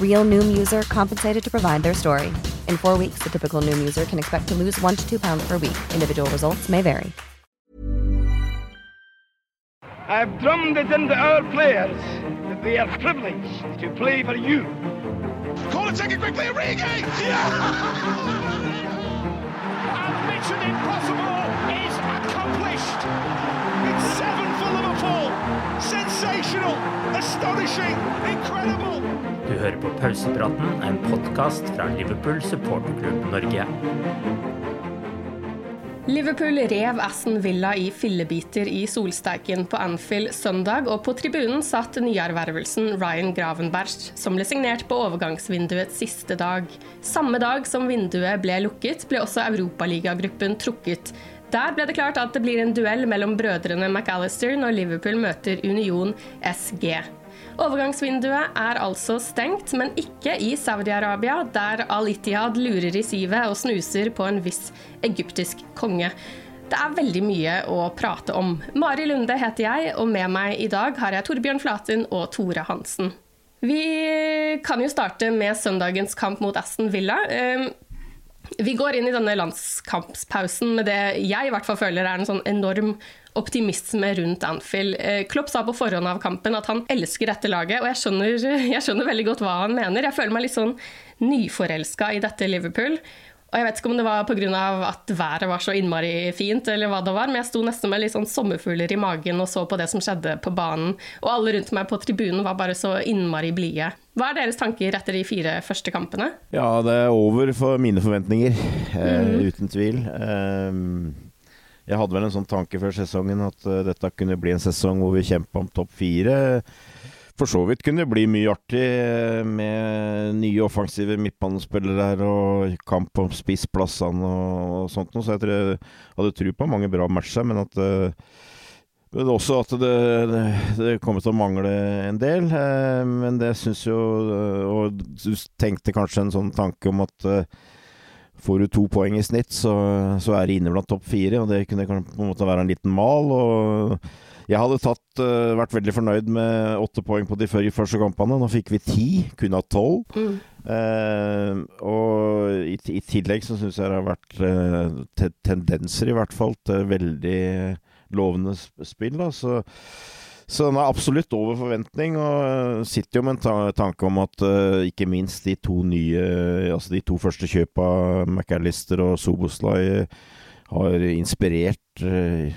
Real Noom user compensated to provide their story. In four weeks, the typical Noom user can expect to lose one to two pounds per week. Individual results may vary. I've drummed it into our players that they are privileged to play for you. Call it second quickly, Origi! And Mission Impossible is accomplished. It's seven for Liverpool. Sensational, astonishing, incredible. Du hører på Pausepraten, en podkast fra Liverpool supporterklubb Norge. Liverpool rev Aston Villa i fillebiter i solsteiken på Anfield søndag, og på tribunen satt nyervervelsen Ryan Gravenberg, som ble signert på overgangsvinduets siste dag. Samme dag som vinduet ble lukket, ble også Europaligagruppen trukket. Der ble det klart at det blir en duell mellom brødrene McAllister når Liverpool møter Union SG. Overgangsvinduet er altså stengt, men ikke i Saudi-Arabia, der Al-Ittihad lurer i sivet og snuser på en viss egyptisk konge. Det er veldig mye å prate om. Mari Lunde heter jeg, og med meg i dag har jeg Torbjørn Flatin og Tore Hansen. Vi kan jo starte med søndagens kamp mot Aston Villa. Vi går inn i denne landskampspausen med det jeg i hvert fall føler er en sånn enorm optimisme rundt Anfield. Eh, Klopp sa på forhånd av kampen at han elsker dette laget, og jeg skjønner, jeg skjønner veldig godt hva han mener. Jeg føler meg litt sånn nyforelska i dette Liverpool. Og jeg vet ikke om det var pga. at været var så innmari fint, eller hva det var, men jeg sto nesten med litt sånn sommerfugler i magen og så på det som skjedde på banen. Og alle rundt meg på tribunen var bare så innmari blide. Hva er deres tanker etter de fire første kampene? Ja, det er over for mine forventninger, eh, Mhm. uten tvil. Eh, jeg hadde vel en sånn tanke før sesongen at eh, dette kunne bli en sesong hvor vi kjempa om topp fire. For så vidt kunne det bli mye artig eh, med nye offensive midtbanespillere her og kamp om spissplassene og, sånt noe, så jeg tror jeg hadde tro på mange bra matcher, men at eh, men også at det, det, det kommer til å mangle en del. Eh, men det syns jo Og du tenkte kanskje en sånn tanke om at får du to poeng i snitt, så, så er det inne blant topp fire. Og det kunne på en måte være en liten mal. Og jeg hadde tatt, uh, vært veldig fornøyd med åtte poeng på de før- første kampene. Nå fikk vi ti, kun av tolv. Mm. Uh, og i, i tillegg så syns jeg det har vært uh, te tendenser, i hvert fall, til veldig lovende spill. Da. Så, så den er absolutt over forventning, og sitter jo med en ta tanke om at uh, ikke minst de to nye Altså de to første kjøpa, McAllister og Soboslai, har inspirert eh,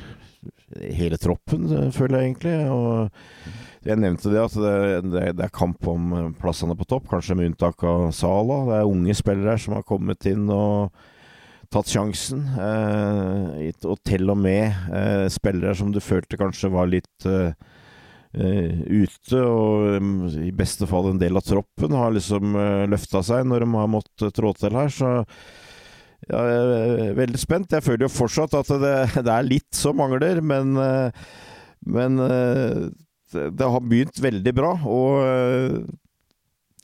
hele troppen, eh, føler jeg egentlig. Og jeg nevnte det at det, det, det er kamp om eh, plassene på topp, kanskje med unntak av Sala. Det er unge spillere her som har kommet inn og tatt sjansen. Eh, og til og med eh, spillere som du følte kanskje var litt eh, eh, ute, og um, i beste fall en del av troppen har liksom uh, løfta seg når de har måttet trå til her. Så ja, er veldig spent. Jeg føler jo fortsatt at det, det er litt som mangler, men, eh, men eh, det, har begynt veldig bra. Og eh,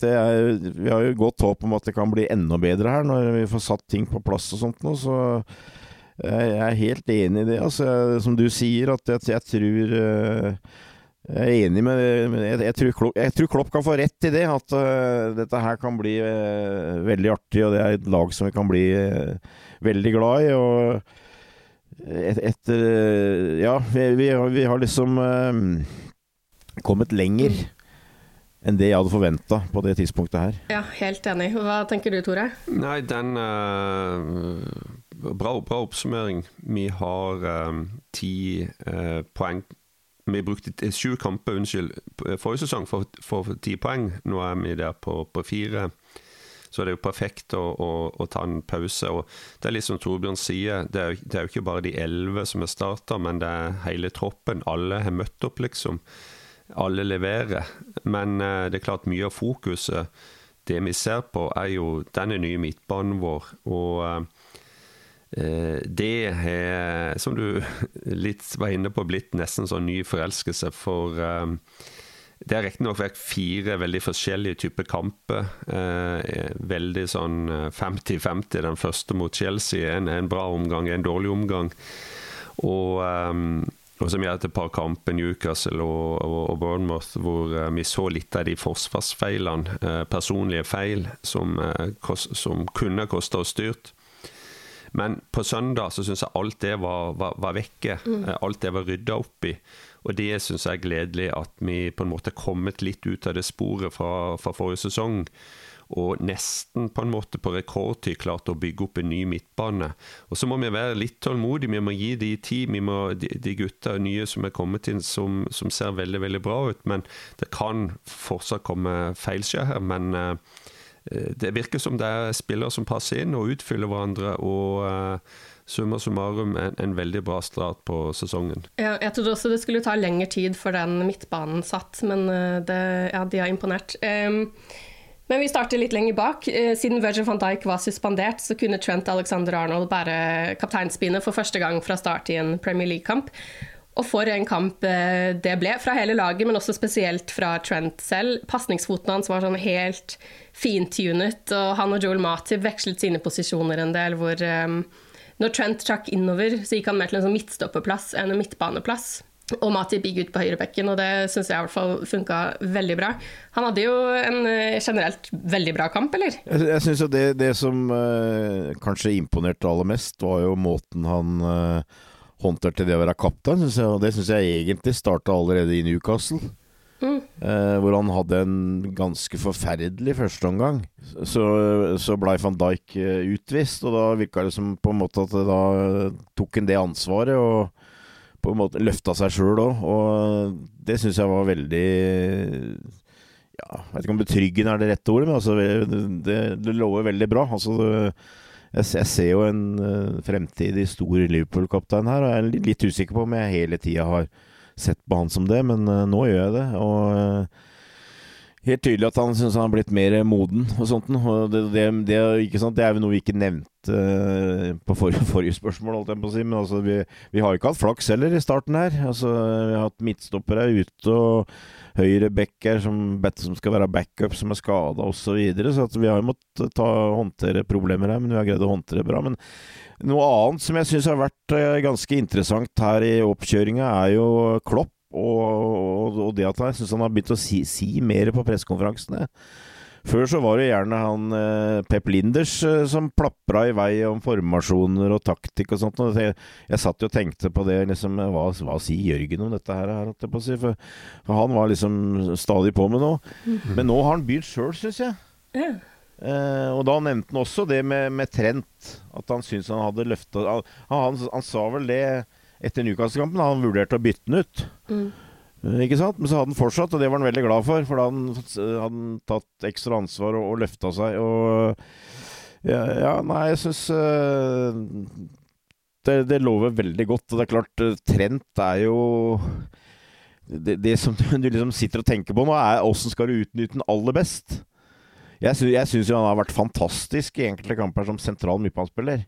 er, vi har jo godt håp om at det kan bli enda bedre her når vi får satt ting på plass og sånt nå. Så jeg er helt enig i det. Altså, som du sier, at jeg, jeg tror Jeg er enig med Jeg, jeg, tror Klopp, jeg, tror Klopp, kan få rett i det. At uh, dette her kan bli uh, veldig artig, og det er et lag som vi kan bli veldig glad i. Og et, etter Ja, vi, vi, har, vi, har, liksom kommet lenger enn det jeg hadde forventa på det tidspunktet her. Ja, helt enig. Hva tenker du, Tore? Nei, den bra, bra, oppsummering. Vi har ti uh, poeng. Vi brukte sju kamper unnskyld, forrige sesong for, for ti poeng. Nå er vi der på, på fire. Så det er jo perfekt å, å, å, ta en pause. Og det er litt som Torbjørn sier, det er, det er jo ikke bare de elleve som er starta, men det er hele troppen. Alle har møtt opp, liksom. Alle leverer. Men uh, det er klart mye av fokuset, det vi ser på, er jo denne nye midtbanen vår. og Eh, det har, som du litt var inne på, blitt nesten sånn ny forelskelse. For um, det har riktignok vært fire veldig forskjellige typer kamper. Eh, veldig sånn 50-50. Den første mot Chelsea, en, en, bra omgang, en dårlig omgang. Og, og som hadde et par kamper, Newcastle og, og, og Bournemouth, hvor vi så litt av de forsvarsfeilene, personlige feil, som, som kunne kosta oss styrt. Men på søndag så syns jeg alt det var, var, var vekke. Mm. Eh, alt det var rydda opp i. Og det syns jeg er gledelig at vi på en måte er kommet litt ut av det sporet fra, fra forrige sesong og nesten på en måte på rekordtid klart å bygge opp en ny midtbane. Og Så må vi være litt tålmodige, vi må gi de tid. Vi må, de, de gutta nye som er kommet inn som, som, ser veldig veldig bra ut. Men det kan fortsatt komme feilskjær her. Men uh, det virker som det er spillere som passer inn og utfyller hverandre. og uh, summa summarum en, en, veldig bra start på sesongen. Ja, jeg trodde også det skulle ta lengre tid for den midtbanen satt, men eh, det, ja, de har imponert. Um, men vi starter litt lenger bak. Siden Virgin van Dijk var suspendert, så kunne Trent Alexander Arnold bære kapteinspinnet for første gang fra start i en Premier League-kamp. Og for en kamp eh, det ble, fra hele laget, men også spesielt fra Trent selv. Pasningsfoten hans var sånn helt fintunet, og han og Joel Matip vekslet sine posisjoner en del, hvor um, når Trent trakk innover, så gikk han mer til en sånn midtstopperplass enn en midtbaneplass. Og Matip gikk ut på høyrebekken, og det syns jeg i hvert fall funka veldig bra. Han hadde jo en eh, generelt veldig bra kamp, eller? Jeg, jeg syns jo det, det som uh, kanskje imponerte aller mest, var jo måten han uh, håndterte det å være kaptein, synes jeg, det syns jeg egentlig starta allerede i Newcastle. Mm. Eh, hvor han hadde en ganske forferdelig førsteomgang. Så, så blei van Dijk eh, utvist, og da virka det som på en måte at da tok han det ansvaret og på en måte løfta seg sjøl òg. Og det syns jeg var veldig ja, Jeg vet ikke om betryggende er det rette ordet, men altså, det, det, det lover veldig bra. Altså, det, jeg, jeg, ser jo en uh, fremtidig stor Liverpool-kaptein her, og jeg er litt, litt, usikker på om jeg hele tida har sett på han som det, men uh, nå gjør jeg det. Og uh, helt tydelig at han syns han har blitt mer moden og sånt. Og det, det, det, det er jo noe vi ikke nevnte på forrige, forrige, spørsmål, holdt jeg på å si. Men altså, vi, vi har jo ikke hatt flaks heller i starten her. Altså, vi har hatt midtstoppere ute og høyre backer som, som, skal være backup, som er skada osv. Så, videre. så vi har jo måttet ta, håndtere problemer her, men vi har greid å håndtere bra. Men noe annet som jeg syns har vært eh, ganske interessant her i oppkjøringa, er jo Klopp. Og, og, og det at jeg syns han har begynt å si, si mer på pressekonferansene. Før så var det gjerne han eh, Pep Linders eh, som plapra i vei om formasjoner og taktikk og sånt. Og jeg, jeg satt jo og tenkte på det, liksom Hva, hva sier Jørgen om dette her? for, han var liksom stadig på med noe. Mm. Men nå har han begynt sjøl, syns jeg. Yeah. Eh, og da nevnte han også det med, med Trent. At han syntes han hadde løfta han, han, han, sa vel det etter Newcastle-kampen. Han vurderte å bytte den ut. Mm. Eh, ikke sant? Men så hadde han fortsatt, og det var han veldig glad for. For da hadde han tatt ekstra ansvar og, og løfta seg. Og ja, ja, nei, jeg syns uh, det, det, lover veldig godt. Og det er klart, uh, Trent er jo det, det, som du liksom sitter og tenker på nå, er åssen skal du utnytte den aller best. Jeg, sy syns jo han har vært fantastisk i enkelte kamper som sentral midtbanespiller.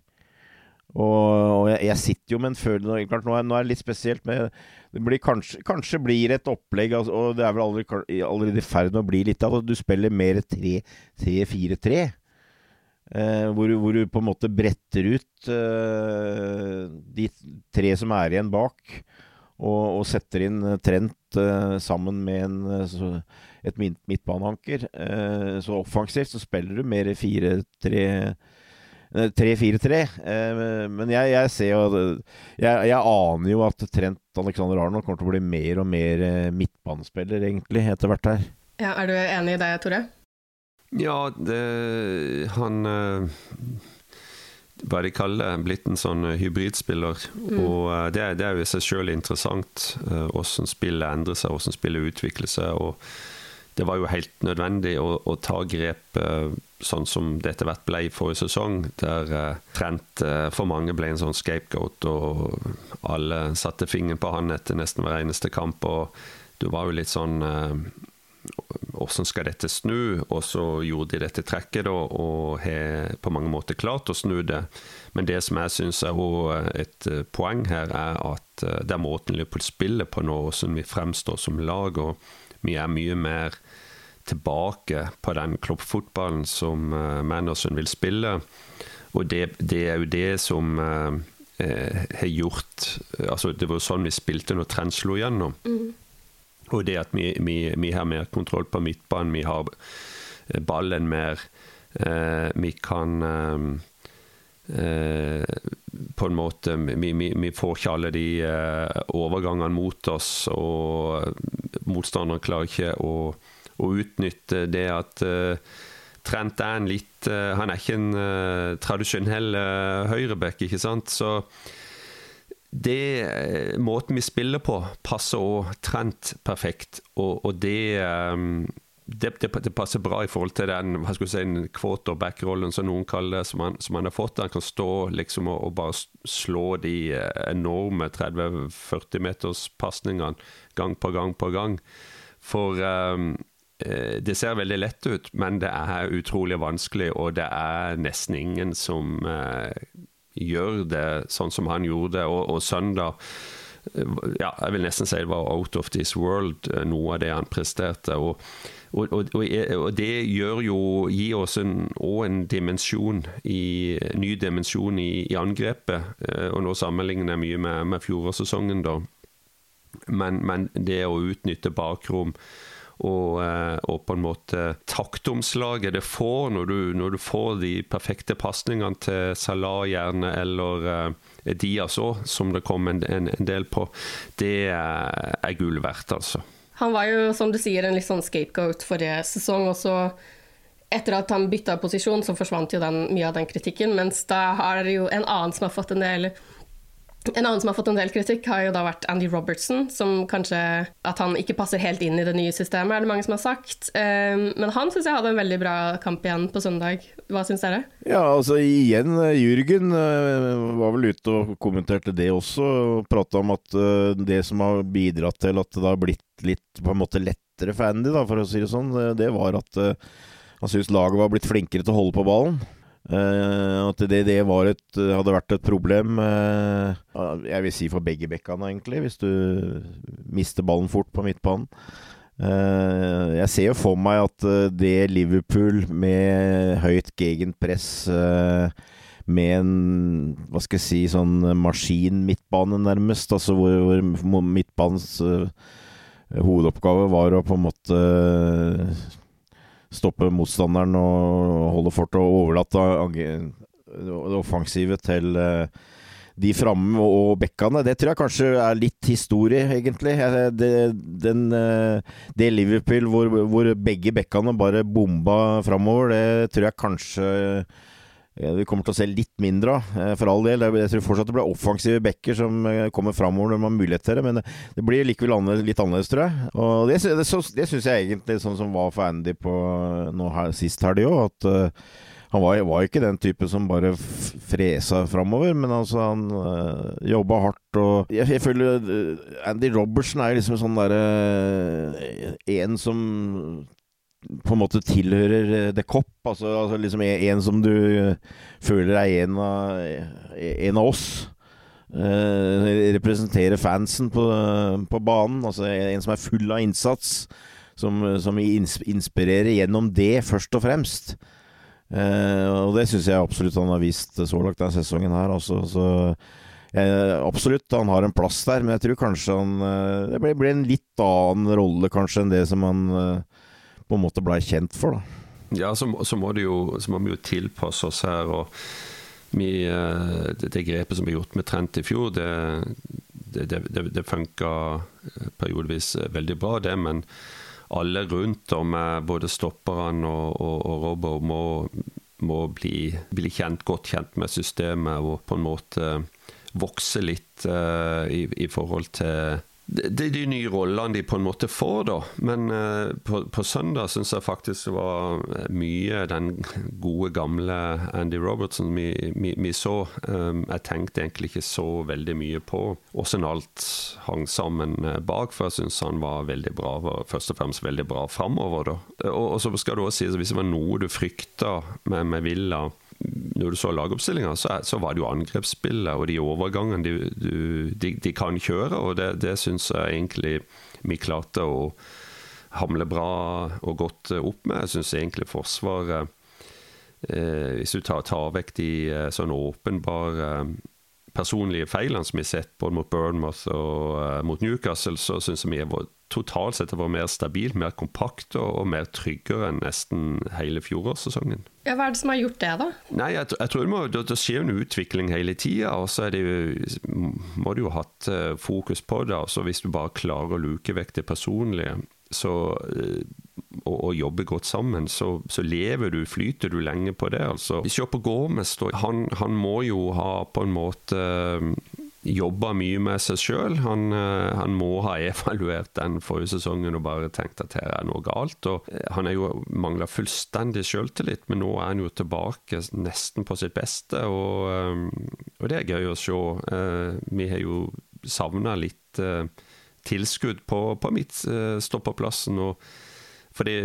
Og, og jeg, jeg, sitter jo med en følelse nå nå er det litt spesielt med det blir kanskje, kanskje blir et opplegg, altså, og det er vel allerede, i ferd med å bli litt av det. Du spiller mer 3-4-3. Eh, hvor, hvor, du på en måte bretter ut eh, de tre som er igjen bak, og, og setter inn Trent eh, sammen med en, så, et midtbaneanker. så offensivt så spiller du mer 4-3 3-4-3. Men jeg, jeg, ser jo jeg, jeg, aner jo at Trent Alexander Arnold kommer til å bli mer og mer midtbanespiller, egentlig, etter hvert her. Ja, er du enig i det, Tore? Ja, det, han Hva de kaller blitt en sånn eh, hybridspiller. Mm. Og det, det, er jo i seg sjøl interessant hvordan spillet endrer seg, hvordan spillet utvikler seg. og det var jo helt nødvendig å, å ta grep sånn som det etter hvert ble i forrige sesong, der Trent for mange ble en sånn scapegoat, og alle satte fingeren på han etter nesten hver eneste kamp. og Du var jo litt sånn hvordan skal dette snu? Og så gjorde de dette trekket, da, og har på mange måter klart å snu det. Men det som jeg syns er et eh, poeng her, er at eh, det er måten Liverpool spiller på nå, hvordan vi fremstår som lag. og Vi er mye mer tilbake på den kloppfotballen som uh, Manderson vil spille. Og det, det, er jo det som uh, har gjort altså Det var sånn vi spilte når Trent slo gjennom. Mm. Og det at vi, vi, vi har mer kontroll på midtbanen, vi har ballen mer. Uh, vi kan eh, Uh, på en måte vi, vi, vi, får ikke alle de eh, overgangene mot oss, og motstanderen klarer ikke å, å utnytte det at eh, Trent er en litt Han er ikke en tradisjonell høyreback, ikke sant? Så det eh, Måten vi spiller på, passer òg Trent perfekt. Og, og det, det, det, det, passer bra i forhold til den hva skal si, quarterback-rollen som noen kaller det, som han, som han, har fått. Han kan stå liksom og, og bare slå de eh, enorme 30-40 meters pasningene gang på gang på gang. For um, det ser veldig lett ut, men det er utrolig vanskelig, og det er nesten ingen som uh, gjør det sånn som han gjorde. Og, og søndag eh, ja, jeg vil nesten si det var out of this world, eh, noe av det han presterte. Og, og, og, og det gjør jo, gir oss en, en dimensjon i, ny dimensjon i, i, angrepet. Eh, og nå sammenligner jeg mye med, med fjorårssesongen, da. Men, men det å utnytte bakrom og, eh, og, på en måte taktomslaget det får når du, når du får de perfekte pasningene til Salah gjerne, eller uh, Diaz òg, som det kom en, en, en, del på, det er, er gull verdt, altså. Han var jo, som du sier, en litt sånn scapegoat forrige sesong. og så etter at han bytta posisjon, så forsvant jo den, mye av den kritikken. Mens da har jo en annen som har fått en del en annen som har fått en del kritikk, har jo da vært Andy Robertson, som kanskje At han ikke passer helt inn i det nye systemet, er det mange som har sagt. Ehm, men han syns jeg hadde en veldig bra kamp igjen på søndag. Hva syns dere? Ja, altså igjen, Jürgen eh, var vel ute og kommenterte det også. Og prata om at eh, det som har bidratt til at det har blitt litt på en måte lettere for Andy, da, for å si det sånn, eh, det var at han syns laget var blitt flinkere til å holde på ballen. Uh, at det, det et, hadde vært et problem, uh, jeg vil si for begge bekkene, egentlig, hvis du mister ballen fort på midtbanen. Uh, jeg ser jo for meg at det Liverpool med høyt gegenpress med en hva skal jeg si, sånn maskin-midtbane, nærmest, altså hvor, hvor midtbanens hovedoppgave var å på en måte stoppe motstanderen og holde fort og overlate det offensive til eh, de framme og bekkene. Det tror jeg kanskje er litt historie, egentlig. Det, den, eh, det Liverpool hvor, hvor begge bekkene bare bomba framover, det tror jeg kanskje vi kommer til å se litt mindre av, eh, for all del. Jeg tror fortsatt det blir offensive backer som eh, kommer framover når man har mulighet til det, men det blir likevel litt annerledes, tror jeg. Og det, det, syns jeg egentlig sånn som var for Andy på nå her, sist helg òg, at uh, han var, var, ikke den typen som bare fresa framover, men altså han øh, jobba hardt og Jeg, jeg føler Andy Robertson er liksom sånn derre øh, En som på en måte tilhører eh, The Cop. Altså, altså liksom en som du føler er en av, en av oss. Eh, representerer fansen på, på, banen. Altså en som er full av innsats. Som, som inspirerer gjennom det, først og fremst. Eh, og det syns jeg absolutt han har vist så langt denne sesongen her. Altså, så eh, absolutt, han har en plass der, men jeg tror kanskje han eh, Det blir, blir en litt annen rolle kanskje enn det som han eh, på en måte blei kjent for, da. Ja, så, så, må jo, så, må vi jo tilpasse oss her. og vi, eh, det, det, grepet som ble gjort med Trent i fjor, det, det, det, det funka periodevis veldig bra, det. Men alle rundt om både stopperne og, og, og Robbo må, må bli, bli, kjent, godt kjent med systemet og på en måte vokse litt uh, i, i, forhold til det er de nye rollene de på en måte får, da. Men uh, på, på, søndag syns jeg faktisk det var mye den gode, gamle Andy Robertson vi, vi, vi så. Um, jeg tenkte egentlig ikke så veldig mye på åssen alt hang sammen eh, bak, for jeg syns han var veldig bra. Var først og fremst veldig bra framover, da. Og, og, så skal du også si at hvis det var noe du frykta med, med Villa når du så lagoppstillinga, så, så, var det jo angrepsspillet og de overgangene de, de, de kan kjøre, og det, det syns jeg egentlig vi klarte å hamle bra og godt opp med. Jeg syns egentlig Forsvaret eh, Hvis du tar, tar vekk de eh, sånn åpenbare personlige feilene som vi har sett både mot Burnmouth og uh, mot Newcastle, så syns jeg vi var totalt sett var mer stabil, mer kompakt og, og, mer tryggere enn nesten hele fjorårssesongen. Ja, hva er det som har gjort det, da? Nei, Jeg, jeg tror det, må, det, det skjer en utvikling hele tida. Og så må du jo ha hatt uh, fokus på det. Altså, hvis du bare klarer å luke vekk det personlige, så uh, og, og jobber godt sammen, så, så, lever du, flyter du lenge på det. altså. Se på Gomes, han, han, må jo ha på en måte eh, jobba mye med seg sjøl. Han, eh, han, må ha evaluert den forrige sesongen og bare tenkt at her er noe galt. og eh, Han er jo mangla fullstendig sjøltillit, men nå er han jo tilbake nesten på sitt beste. Og, og det er gøy å se. Vi har jo savna litt tilskudd på, på midtstopperplassen. fordi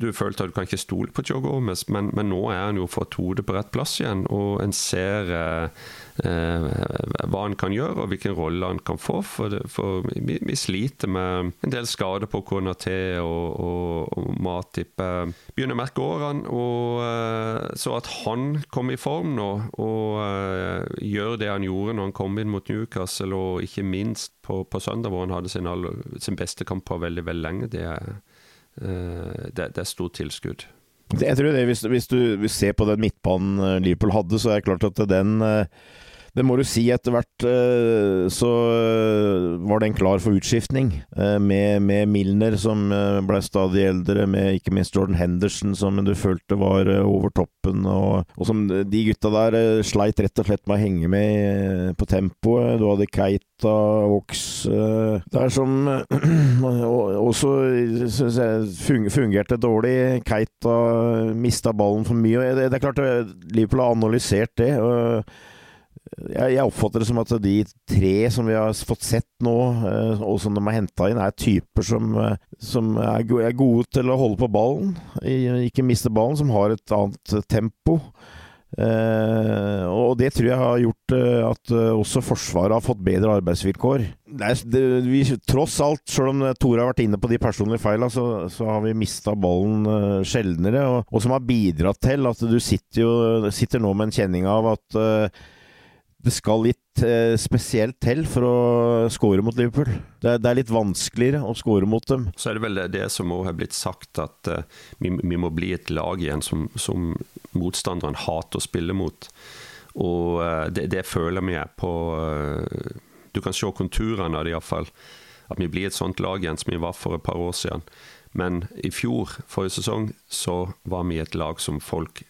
du følte at du kan ikke stole på Joe Gomez, men, men nå er han jo fått hodet på rett plass igjen, og en ser eh, eh, hva han kan gjøre, og hvilken rolle han kan få. For, det, for vi, vi, sliter med en del skader på Konaté og, og, og Matip. Eh, begynner å merke årene, og eh, så at han kom i form nå, og eh, gjør det han gjorde når han kom inn mot Newcastle, og ikke minst på, på søndag, hvor han hadde sin, all, sin beste kamp på veldig, veldig lenge, det er det, det er stort tilskudd. Jeg tror det, hvis, hvis, du ser på den midtbanen eh, Liverpool hadde, så er det klart at den eh, det må du si etter hvert så var den klar for utskiftning. Med, med Milner som ble stadig eldre, med ikke minst Jordan Henderson som du følte var over toppen, og, og som de gutta der sleit rett og slett med å henge med på tempoet. Du hadde Keita, Vox Det er som også syns jeg fungerte dårlig. Keita mista ballen for mye. Det, det er klart Liverpool har analysert det. og jeg, oppfatter det som at de tre som vi har fått sett nå, eh, og som de har henta inn, er typer som, eh, som er, gode til å holde på ballen, ikke miste ballen, som har et annet tempo. Eh, og det tror jeg har gjort at også Forsvaret har fått bedre arbeidsvilkår. Er, det, vi, tross alt, selv om Tore har vært inne på de personlige feilene, så, så, har vi mista ballen sjeldnere. Og, og, som har bidratt til at du sitter, jo, sitter nå med en kjenning av at det skal litt eh, spesielt til for å score mot Liverpool. Det, det, er litt vanskeligere å score mot dem. Så er det vel det som òg har blitt sagt, at eh, vi, vi, må bli et lag igjen som, som motstanderen hater å spille mot. Og eh, det, det, føler vi er på uh, Du kan se konturene av det iallfall. At vi blir et sånt lag igjen som vi var for et par år siden. Men i fjor, forrige sesong, så var vi et lag som folk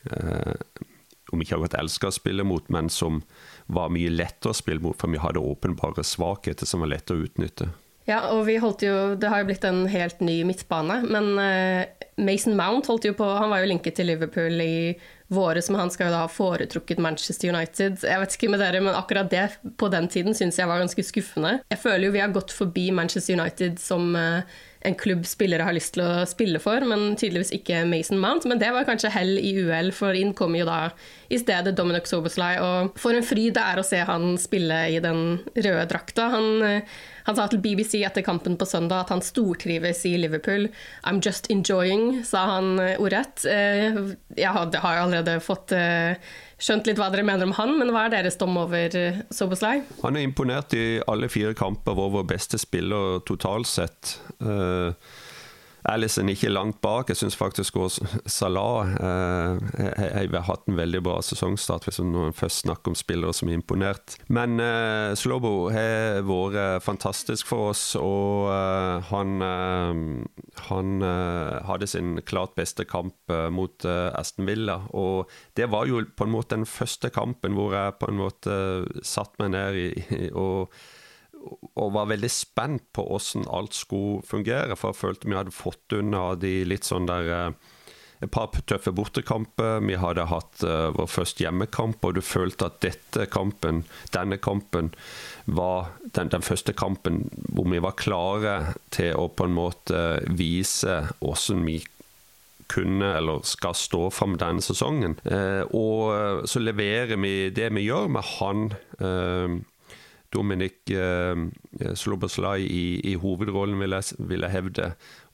om ikke akkurat elsker å spille mot, men som var mye lettere å spille mot, for vi hadde åpenbare svakheter som var lette å utnytte. Ja, og vi holdt jo Det har jo blitt en helt ny midtbane, men uh, Mason Mount holdt jo på Han var jo linket til Liverpool i våres, men han skal jo da ha foretrukket Manchester United. Jeg vet ikke med dere, men akkurat det på den tiden syns jeg var ganske skuffende. Jeg føler jo vi har gått forbi Manchester United som uh, en klubb spillere har lyst til å spille for, men tydeligvis ikke Mason Mount. Men det var kanskje hell i uhell, for inn kom jo da i stedet Dominic Soboslai. Og for en fryd det er å se han spille i den røde drakta. Han, eh, han sa til BBC etter kampen på søndag at han stortrives i Liverpool. I'm just enjoying, sa han eh, ordrett. Eh, jeg har allerede fått skjønt litt hva dere mener om han, men hva er deres dom over Soboslai? Han er imponert i alle fire kamper, hvor vår beste spiller totalt sett. Uh, Alison ikke langt bak. Jeg syns faktisk også Salah eh, har hatt en veldig bra sesongstart, hvis man først snakker om spillere som er imponert. Men eh, Slobo har vært fantastisk for oss, og eh, han, eh, han eh, hadde sin klart beste kamp eh, mot Aston Villa. Og det var jo på en måte den første kampen hvor jeg på en måte satt meg ned i og og var veldig spent på hvordan alt skulle fungere. For jeg følte vi hadde fått unna de litt sånn der eh, et par tøffe bortekamper. Vi hadde hatt uh, vår første hjemmekamp, og du følte at dette kampen, denne kampen var den, den, første kampen hvor vi var klare til å på en måte vise hvordan vi kunne eller skal stå fram denne sesongen. Uh, og så leverer vi det vi gjør med han. Uh, Dominic eh, Sloboslai i, i, hovedrollen, vil jeg, vil jeg, hevde.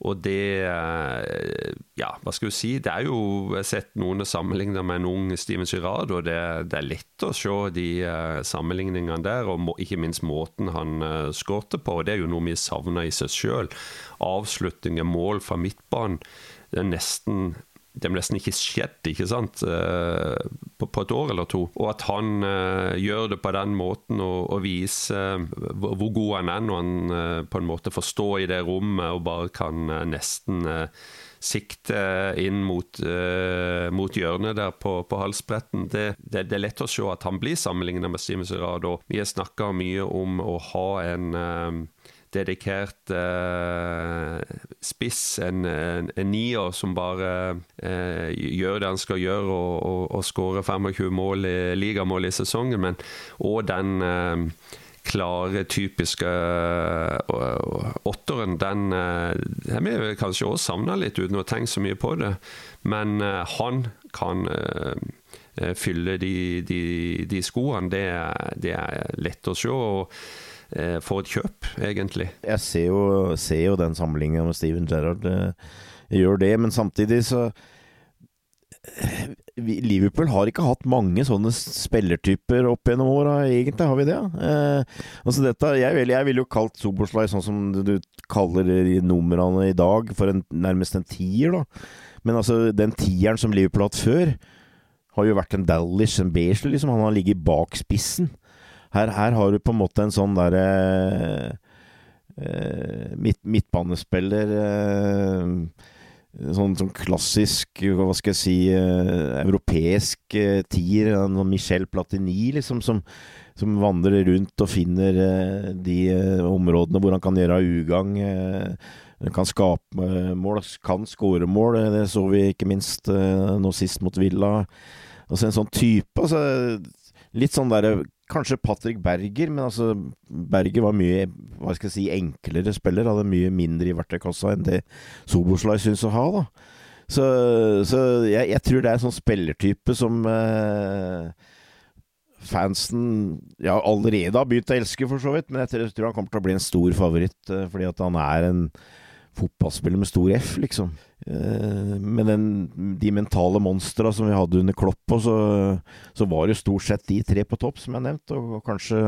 Og det eh, Ja, hva skal du si? Det er jo Jeg har sett noen sammenligner med en ung Steven Girard, og det, det, er lett å se de eh, sammenligningene der, og må, ikke minst måten han eh, skårte på. og Det er jo noe vi savner i seg sjøl. Avslutninger, mål fra midtbanen. Det er nesten det har nesten ikke skjedd ikke sant, eh, på, på, et år eller to. Og at han uh, gjør det på den måten og, og viser uh, hvor god han er når han uh, på en måte får stå i det rommet og bare kan nesten sikte inn mot, mot, hjørnet der på, på halsbretten. Det, det, det, er lett å se at han blir sammenlignet med Steven Gerrard. vi har snakka mye om å ha en dedikert eh, spiss, en, en, en, nier som bare eh, gjør det han skal gjøre og, og, og skårer 25 mål i, ligamål i sesongen, men òg den eh, klare, typiske uh, åtteren, den har vi kanskje også savna litt, uten å tenke så mye på det. Men uh, han kan fylle de, de, de skoene. Det, det, er lett å se. og Eh, for et kjøp, egentlig. Jeg ser jo, ser jo den sammenligninga med Steven Gerrard. Eh, gjør det, men samtidig så eh, Liverpool har ikke hatt mange sånne spillertyper opp gjennom åra, egentlig. Har vi det? Eh, altså dette, jeg, vil, jo kalt Soboslai sånn som du kaller numrene i dag, for en, nærmest en tier, da. Men altså, den tieren som Liverpool har hatt før, har jo vært en Dallish, en Beasley, liksom. Han har ligget bak spissen. Her, her, har du på en måte en sånn derre eh, midt, midtbanespiller eh, Sånn, sånn, klassisk, hva skal jeg si, eh, europeisk eh, tier. Michel Platini, liksom, som, som, vandrer rundt og finner eh, de eh, områdene hvor han kan gjøre ugagn. Eh, kan skape mål, kan skåre mål. Det så vi ikke minst nå sist mot Villa. Altså en sånn type. Altså, litt sånn derre Kanskje Patrick Berger, men altså Berger var mye hva skal jeg si, enklere spiller. Hadde mye mindre i verktøykassa enn det Soboslai syns å ha. da. Så, så jeg, jeg, tror det er en sånn spillertype som eh, fansen ja, allerede har begynt å elske, for så vidt. Men jeg tror han kommer til å bli en stor favoritt, eh, fordi at han er en fotballspiller med stor F, liksom. Eh, med den, de mentale monstra som vi hadde under Klopp, så, så var det stort sett de tre på topp, som jeg nevnte, og kanskje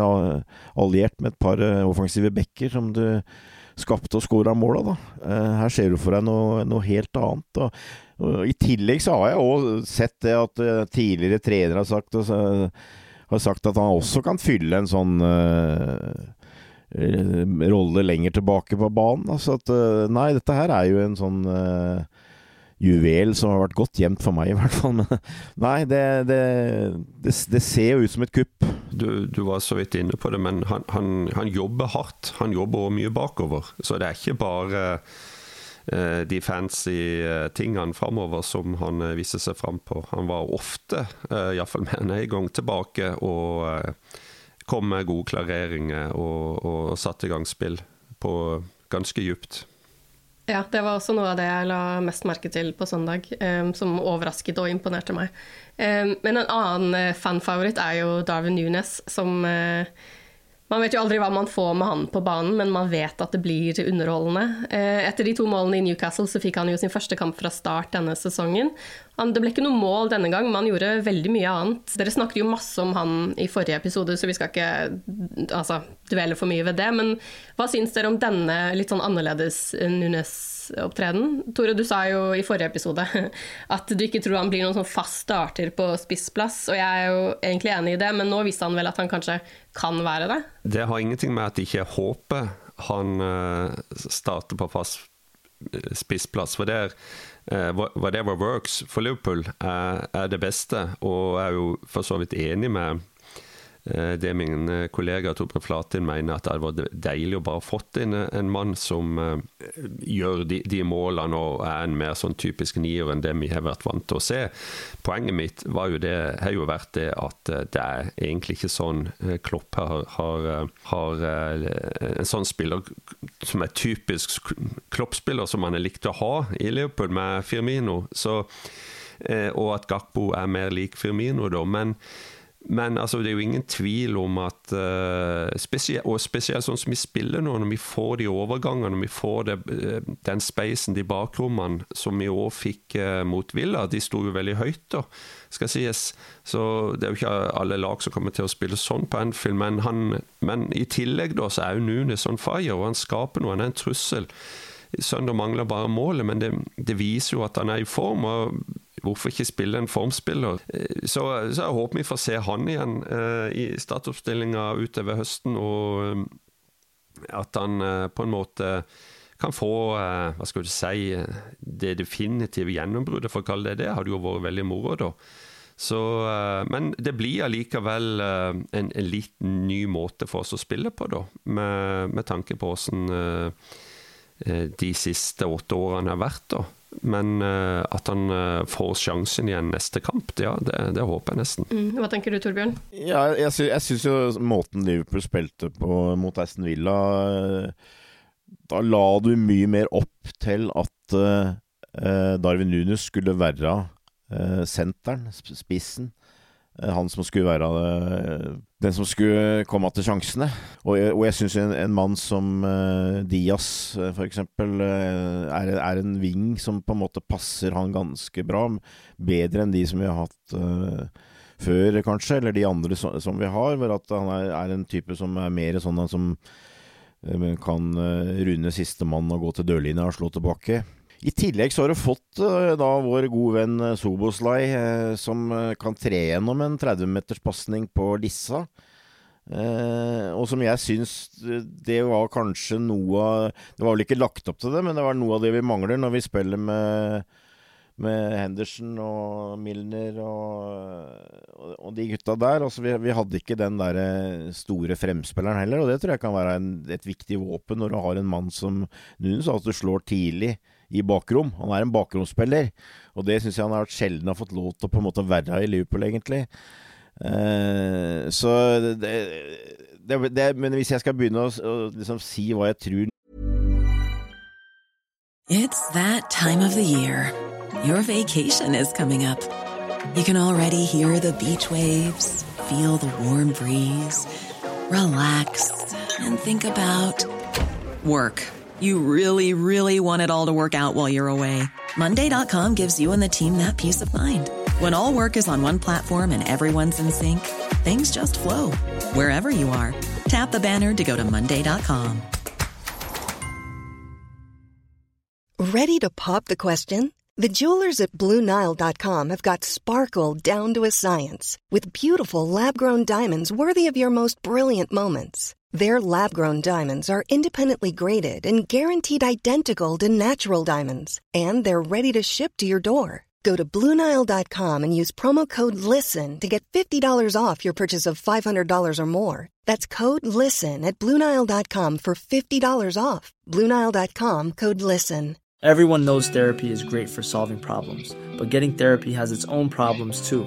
alliert med et par eh, offensive backer som du skapte og skåra måla, da. Eh, her ser du for deg noe, noe helt annet. Og, og, I tillegg så har jeg òg sett det at tidligere trenere har sagt, har sagt at han også kan fylle en sånn Eh, rolle lenger tilbake på banen. Altså at, eh, nei, dette her er jo en sånn uh, juvel som har vært godt gjemt for meg, i hvert fall. Men nei, det, det, det, det ser jo ut som et kupp. Du, du, var så vidt inne på det, men han, han, han jobber hardt. Han jobber også mye bakover. Så det er ikke bare de fancy tingene framover som han viser seg fram på. Han var ofte, uh, iallfall mener jeg, en gang, tilbake og kom med gode klareringer og, og satte i gang spill på ganske djupt. Ja, det var også noe av det jeg la mest merke til på søndag, um, som overrasket og imponerte meg. Um, men en annen fanfavoritt er jo Darwin Nunes, som uh, man vet jo aldri hva man får med han på banen, men man vet at det blir underholdende. Uh, etter de to målene i Newcastle så fikk han jo sin første kamp fra start denne sesongen. Det ble ikke noe mål denne gang, men han gjorde veldig mye annet. Dere snakket jo masse om han i forrige episode, så vi skal ikke altså, dvele for mye ved det. Men hva syns dere om denne litt sånn annerledes Nunes opptreden. Tore, du sa jo i forrige episode at du ikke tror han blir noen sånn fast starter på spissplass, og jeg er jo egentlig enig i det, men nå viste han vel at han kanskje kan være det? Det har ingenting med at jeg ikke håper han eh, starter på fast eh, spissplass, for det er whatever works for Liverpool er det beste, og er jo for så vidt enig med Eh, det min eh, kollega Torbjørn Flatin mener, at det hadde vært deilig å bare fått inn eh, en mann som gjør de, de, målene og er en mer sånn typisk nier enn det vi har vært vant til å se. Poenget mitt var jo det, har jo vært det at det er egentlig ikke sånn Klopp har, har, har en sånn spiller som er typisk Klopp-spiller som han er likt å ha i Liverpool med Firmino. Så, og at Gakbo er mer lik Firmino, da. men men altså, det er jo ingen tvil om at uh, spesielt, Og spesielt sånn som vi spiller nå, når vi får de overgangene, når vi får det, uh, den spacen, de bakrommene, som vi òg fikk uh, mot Villa, de sto jo veldig høyt, da, skal sies. Så det er jo ikke alle lag som kommer til å spille sånn på Anfield, men, han, men i tillegg da, så er jo Nunes on fire, og han skaper noe, han er en trussel. Søndag mangler bare målet, men det, det viser jo at han er i form. og Hvorfor ikke spille en formspiller? Eh, så, så jeg håper vi får se han igjen uh, i startoppstillinga utover høsten, og um, at han på en måte kan få hva skal du si, det definitive gjennombruddet, for å kalle det det. hadde jo vært veldig moro, da. Så, men det blir allikevel en, en liten ny måte for oss å spille på, da, med, med tanke på åssen de siste åtte årene har vært. da. Men uh, at han uh, får sjansen i en neste kamp, ja, det, det håper jeg nesten. Mm. Hva tenker du, Torbjørn? Ja, jeg, sy jeg syns jo måten Liverpool spilte på mot Aston Villa uh, Da la du mye mer opp til at Darwin Nunes skulle være senteren, spissen. Eh, han som skulle være eh, den som skulle komme til sjansene. Og jeg, og syns en, en, mann som uh, Diaz, eksempel, uh, er, er, en ving som på en måte passer han ganske bra. Bedre enn de som vi har hatt uh, før, kanskje, eller de andre som, som vi har. Hvor at han er, er, en type som er mer sånn som kan runde sistemann og gå til dørlinja og slå tilbake. I tillegg så har du fått uh, da vår gode venn uh, Soboslai, uh, som kan tre gjennom en 30-meters pasning på Lissa. og som jeg syns det var kanskje noe av Det var vel ikke lagt opp til det, men det var noe av det vi mangler når vi spiller med, med Henderson og Milner og, og, de gutta der. Altså, vi, vi, hadde ikke den der store fremspilleren heller, og det tror jeg kan være en, et viktig våpen når du har en mann som Nunes, at du slår tidlig i bakrom. Han er en bakromspiller, og det syns jeg han har sjelden har fått lov til å på en måte være i Liverpool, egentlig. Eh, så det, det, det, Men hvis jeg skal begynne å, å liksom si hva jeg tror It's that time of the year. Your vacation is coming up. You can already hear the beach waves, feel the warm breeze, relax and think about work. You really, really want it all to work out while you're away. Monday.com gives you and the team that peace of mind. When all work is on one platform and everyone's in sync, things just flow wherever you are. Tap the banner to go to Monday.com. Ready to pop the question? The jewelers at Bluenile.com have got sparkle down to a science with beautiful lab grown diamonds worthy of your most brilliant moments. Their lab grown diamonds are independently graded and guaranteed identical to natural diamonds, and they're ready to ship to your door. Go to Bluenile.com and use promo code LISTEN to get $50 off your purchase of $500 or more. That's code LISTEN at Bluenile.com for $50 off. Bluenile.com code LISTEN. Everyone knows therapy is great for solving problems, but getting therapy has its own problems too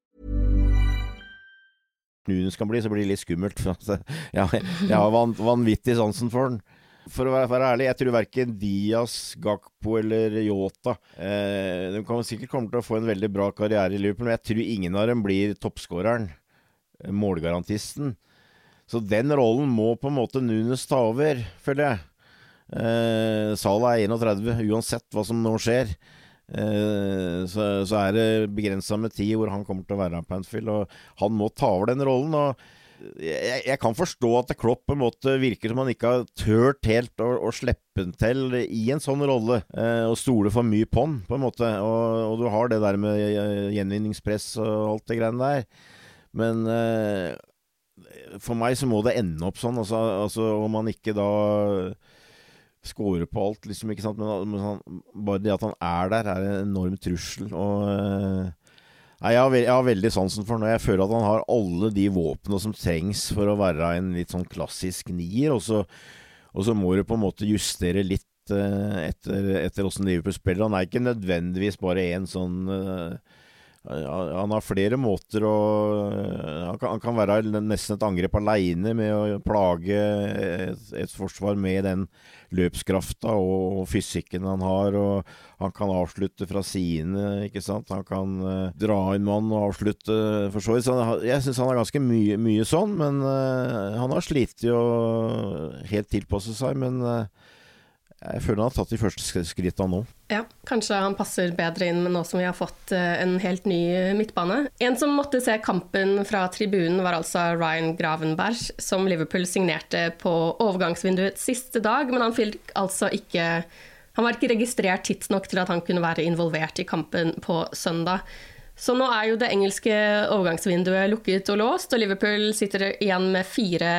Nunes kan bli, så blir det litt skummelt. ja, jeg har van, vanvittig sansen for den. For å være, være ærlig, jeg tror verken Diaz, Gakpo eller Yota eh, De kan sikkert komme til å få en veldig bra karriere i Liverpool, men jeg tror ingen av dem blir toppskåreren. Målgarantisten. Så den rollen må på en måte Nunes ta over, føler jeg. Eh, Salah er 31, uansett hva som nå skjer. Eh, så, så, er det begrensa med tid hvor han kommer til å være på Anfield, og han må ta over den rollen. og jeg, jeg, kan forstå at Klopp på en måte virker som han ikke har turt helt å, å slippe den til i en sånn rolle, eh, og stole for mye på han, på en måte. Og, og, du har det der med gjenvinningspress og alt det greiene der. Men eh, for meg så må det ende opp sånn, altså, altså om han ikke da scorer på alt, liksom, ikke sant. Men, han, bare det at han er der, er en enorm trussel. Og eh, Nei, jeg har, jeg har, veldig sansen for når jeg føler at han har alle de våpnene som trengs for å være en litt sånn klassisk nier, og så, og så må du på en måte justere litt uh, etter, etter åssen Liverpool spiller. Han er ikke nødvendigvis bare en sånn uh, han har flere måter å kan, han kan, være nesten et angrep aleine med å plage et, forsvar med den løpskrafta og fysikken han har. og Han kan avslutte fra sine, ikke sant. Han kan uh, dra inn mann og avslutte, for så vidt. Jeg syns han har ganske mye, mye sånn, men uh, han har slitt å helt tilpasse seg. men jeg føler han har tatt de første skrittene nå. Ja, kanskje han passer bedre inn nå som vi har fått eh, en helt ny midtbane. En som måtte se kampen fra tribunen, var altså Ryan Gravenberg, som Liverpool signerte på overgangsvinduets siste dag, men han fikk altså ikke Han var ikke registrert tidsnok til at han kunne være involvert i kampen på søndag. Så nå er jo det engelske overgangsvinduet lukket og låst, og Liverpool sitter igjen med fire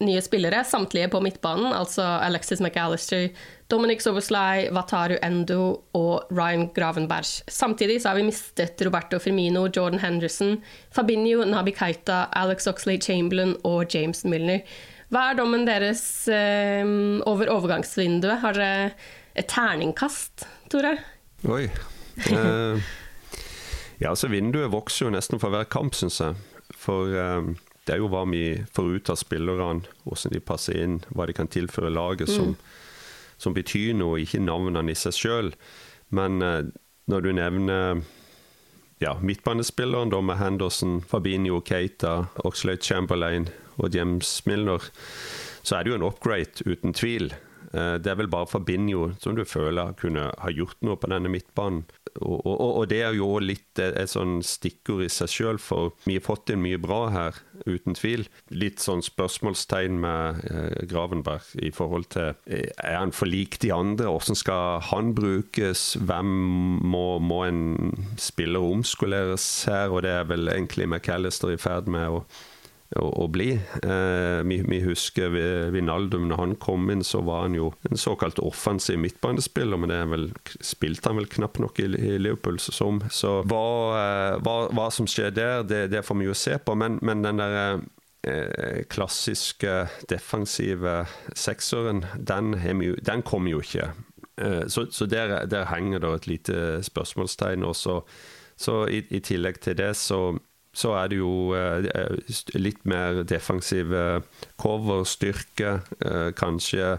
nye spillere, samtlige på midtbanen, altså Alexis McAllister, Dominic Soboslai, Wataru Endo og Ryan Gravenberg. Samtidig så har vi mistet Roberto Firmino, Jordan Henderson, Fabinho, Nabi Keita, Alex Oxley Chamberlain og James Milner. Hva er dommen deres eh, over overgangsvinduet? Har dere et terningkast, Tore? Oi. Uh... Ja, altså Vinduet vokser jo nesten for hver kamp, syns jeg. For um, det er jo hva vi får ut av spillerne, hvordan de passer inn, hva de kan tilføre laget, mm. som, som, betyr noe, ikke navnene i seg sjøl. Men uh, når du nevner ja, midtbanespilleren da med Henderson, Fabinho, Keita, Oxlade Chamberlain og James Milner, så er det jo en upgrade, uten tvil. Uh, det er vel bare Fabinho som du føler kunne ha gjort noe på denne midtbanen og, og, og, det er jo litt et, sånn stikkord i seg sjøl, for vi har fått inn mye bra her, uten tvil. Litt sånn spørsmålstegn med eh, Gravenberg i forhold til eh, Er han for lik de andre? Hvordan skal han brukes? Hvem må, må en spiller omskoleres her? Og det er vel egentlig McAllister i ferd med å å, å bli. Eh, vi, vi, husker Vinaldum, når han kom inn, så var han jo en såkalt offensiv midtbanespiller, men det vel, spilte han vel knapt nok i, i Liverpool som. Så hva, eh, hva, hva, som skjer der, det, det får vi jo se på. Men, men den der eh, klassiske defensive sekseren, den, den kom jo ikke. Eh, så, så der, der, henger det et lite spørsmålstegn. også. Så i, i tillegg til det så, så er det jo eh, litt mer defensive coverstyrke. Eh, kanskje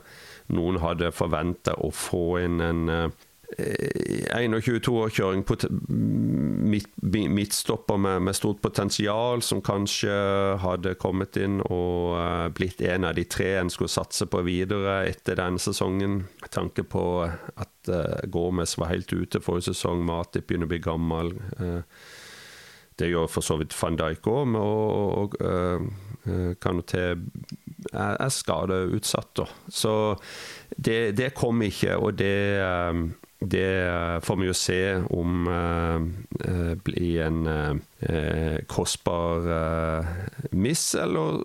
noen hadde forventa å få inn en 21-22-årkjøring midt, midtstopper med, med, stort potensial, som kanskje hadde kommet inn og uh, blitt en av de tre en skulle satse på videre etter denne sesongen. Tanke på at uh, Gomez var helt ute forrige sesong, Matip begynner å bli gammel. Uh, det gjør for så vidt van Dijk òg, og, og uh, Kanoté er, er skadeutsatt. Så det, det kom ikke, og det um, det eh, får vi jo se om uh, blir en uh, kostbar uh, miss, eller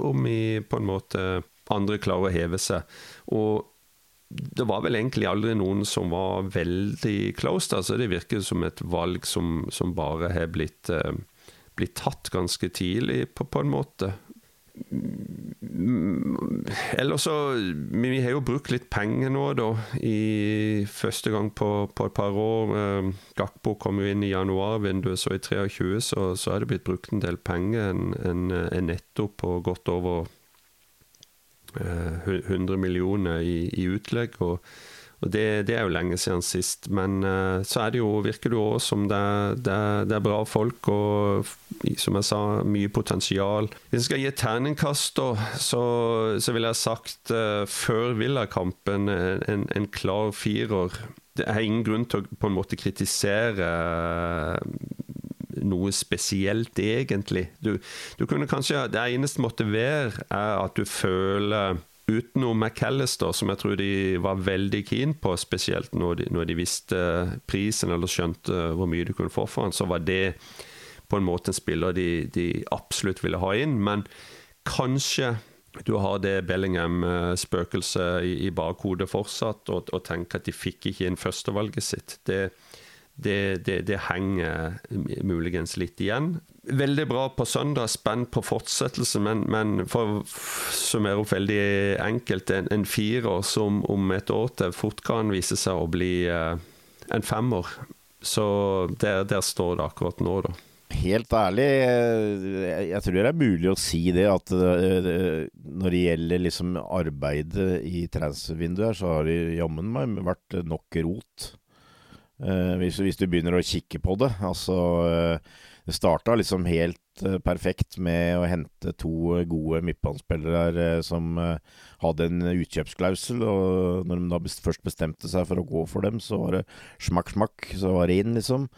om vi på en måte andre klarer å heve seg. Og det var vel egentlig aldri noen som var veldig close. Altså det virker som et valg som, som bare har blitt, blitt tatt ganske tidlig, på, på en måte. Eller så Vi har jo brukt litt penger nå, da. I første gang på, på et par år. Eh, Gakpo kom jo inn i januarvinduet, så i 23 så, så er det blitt brukt en del penger. En, en, en netto på godt over eh, 100 millioner i, i utlegg. og og det, det, er jo lenge siden sist. Men uh, så er det jo, virker det jo òg som det, det, det, er bra folk, og som jeg sa, mye potensial. Hvis jeg skal gi et terningkast, så, så ville jeg sagt uh, før Villa-kampen en, en, klar firer. Det er ingen grunn til å på en måte kritisere noe spesielt, egentlig. Du, du kunne kanskje, Det eneste måtte være, er at du føler utenom McAllister, som jeg tror de var veldig keen på, spesielt når de, når de, visste prisen eller skjønte hvor mye du kunne få for han, så var det på en måte en spiller de, de absolutt ville ha inn. Men kanskje du har det Bellingham-spøkelset i, bakhodet fortsatt, og, og, tenker at de fikk ikke inn førstevalget sitt. Det, det, det, det henger muligens litt igjen veldig bra på søndag, spent på fortsettelse, men, men for å summere opp veldig enkelt, en, en firer som om et år til fort kan vise seg å bli eh, en femmer. Så der, der, står det akkurat nå, da. Helt ærlig, jeg, jeg tror det er mulig å si det at uh, når det gjelder liksom arbeidet i transfervinduet her, så har det jammen meg vært nok rot. Eh, hvis, hvis, du begynner å kikke på det. Altså det starta liksom helt uh, perfekt med å hente to gode midtbanespillere som hadde en utkjøpsklausul. Og når de da først bestemte seg for å gå for dem, så var det smakk, smakk. Så var det inn, liksom.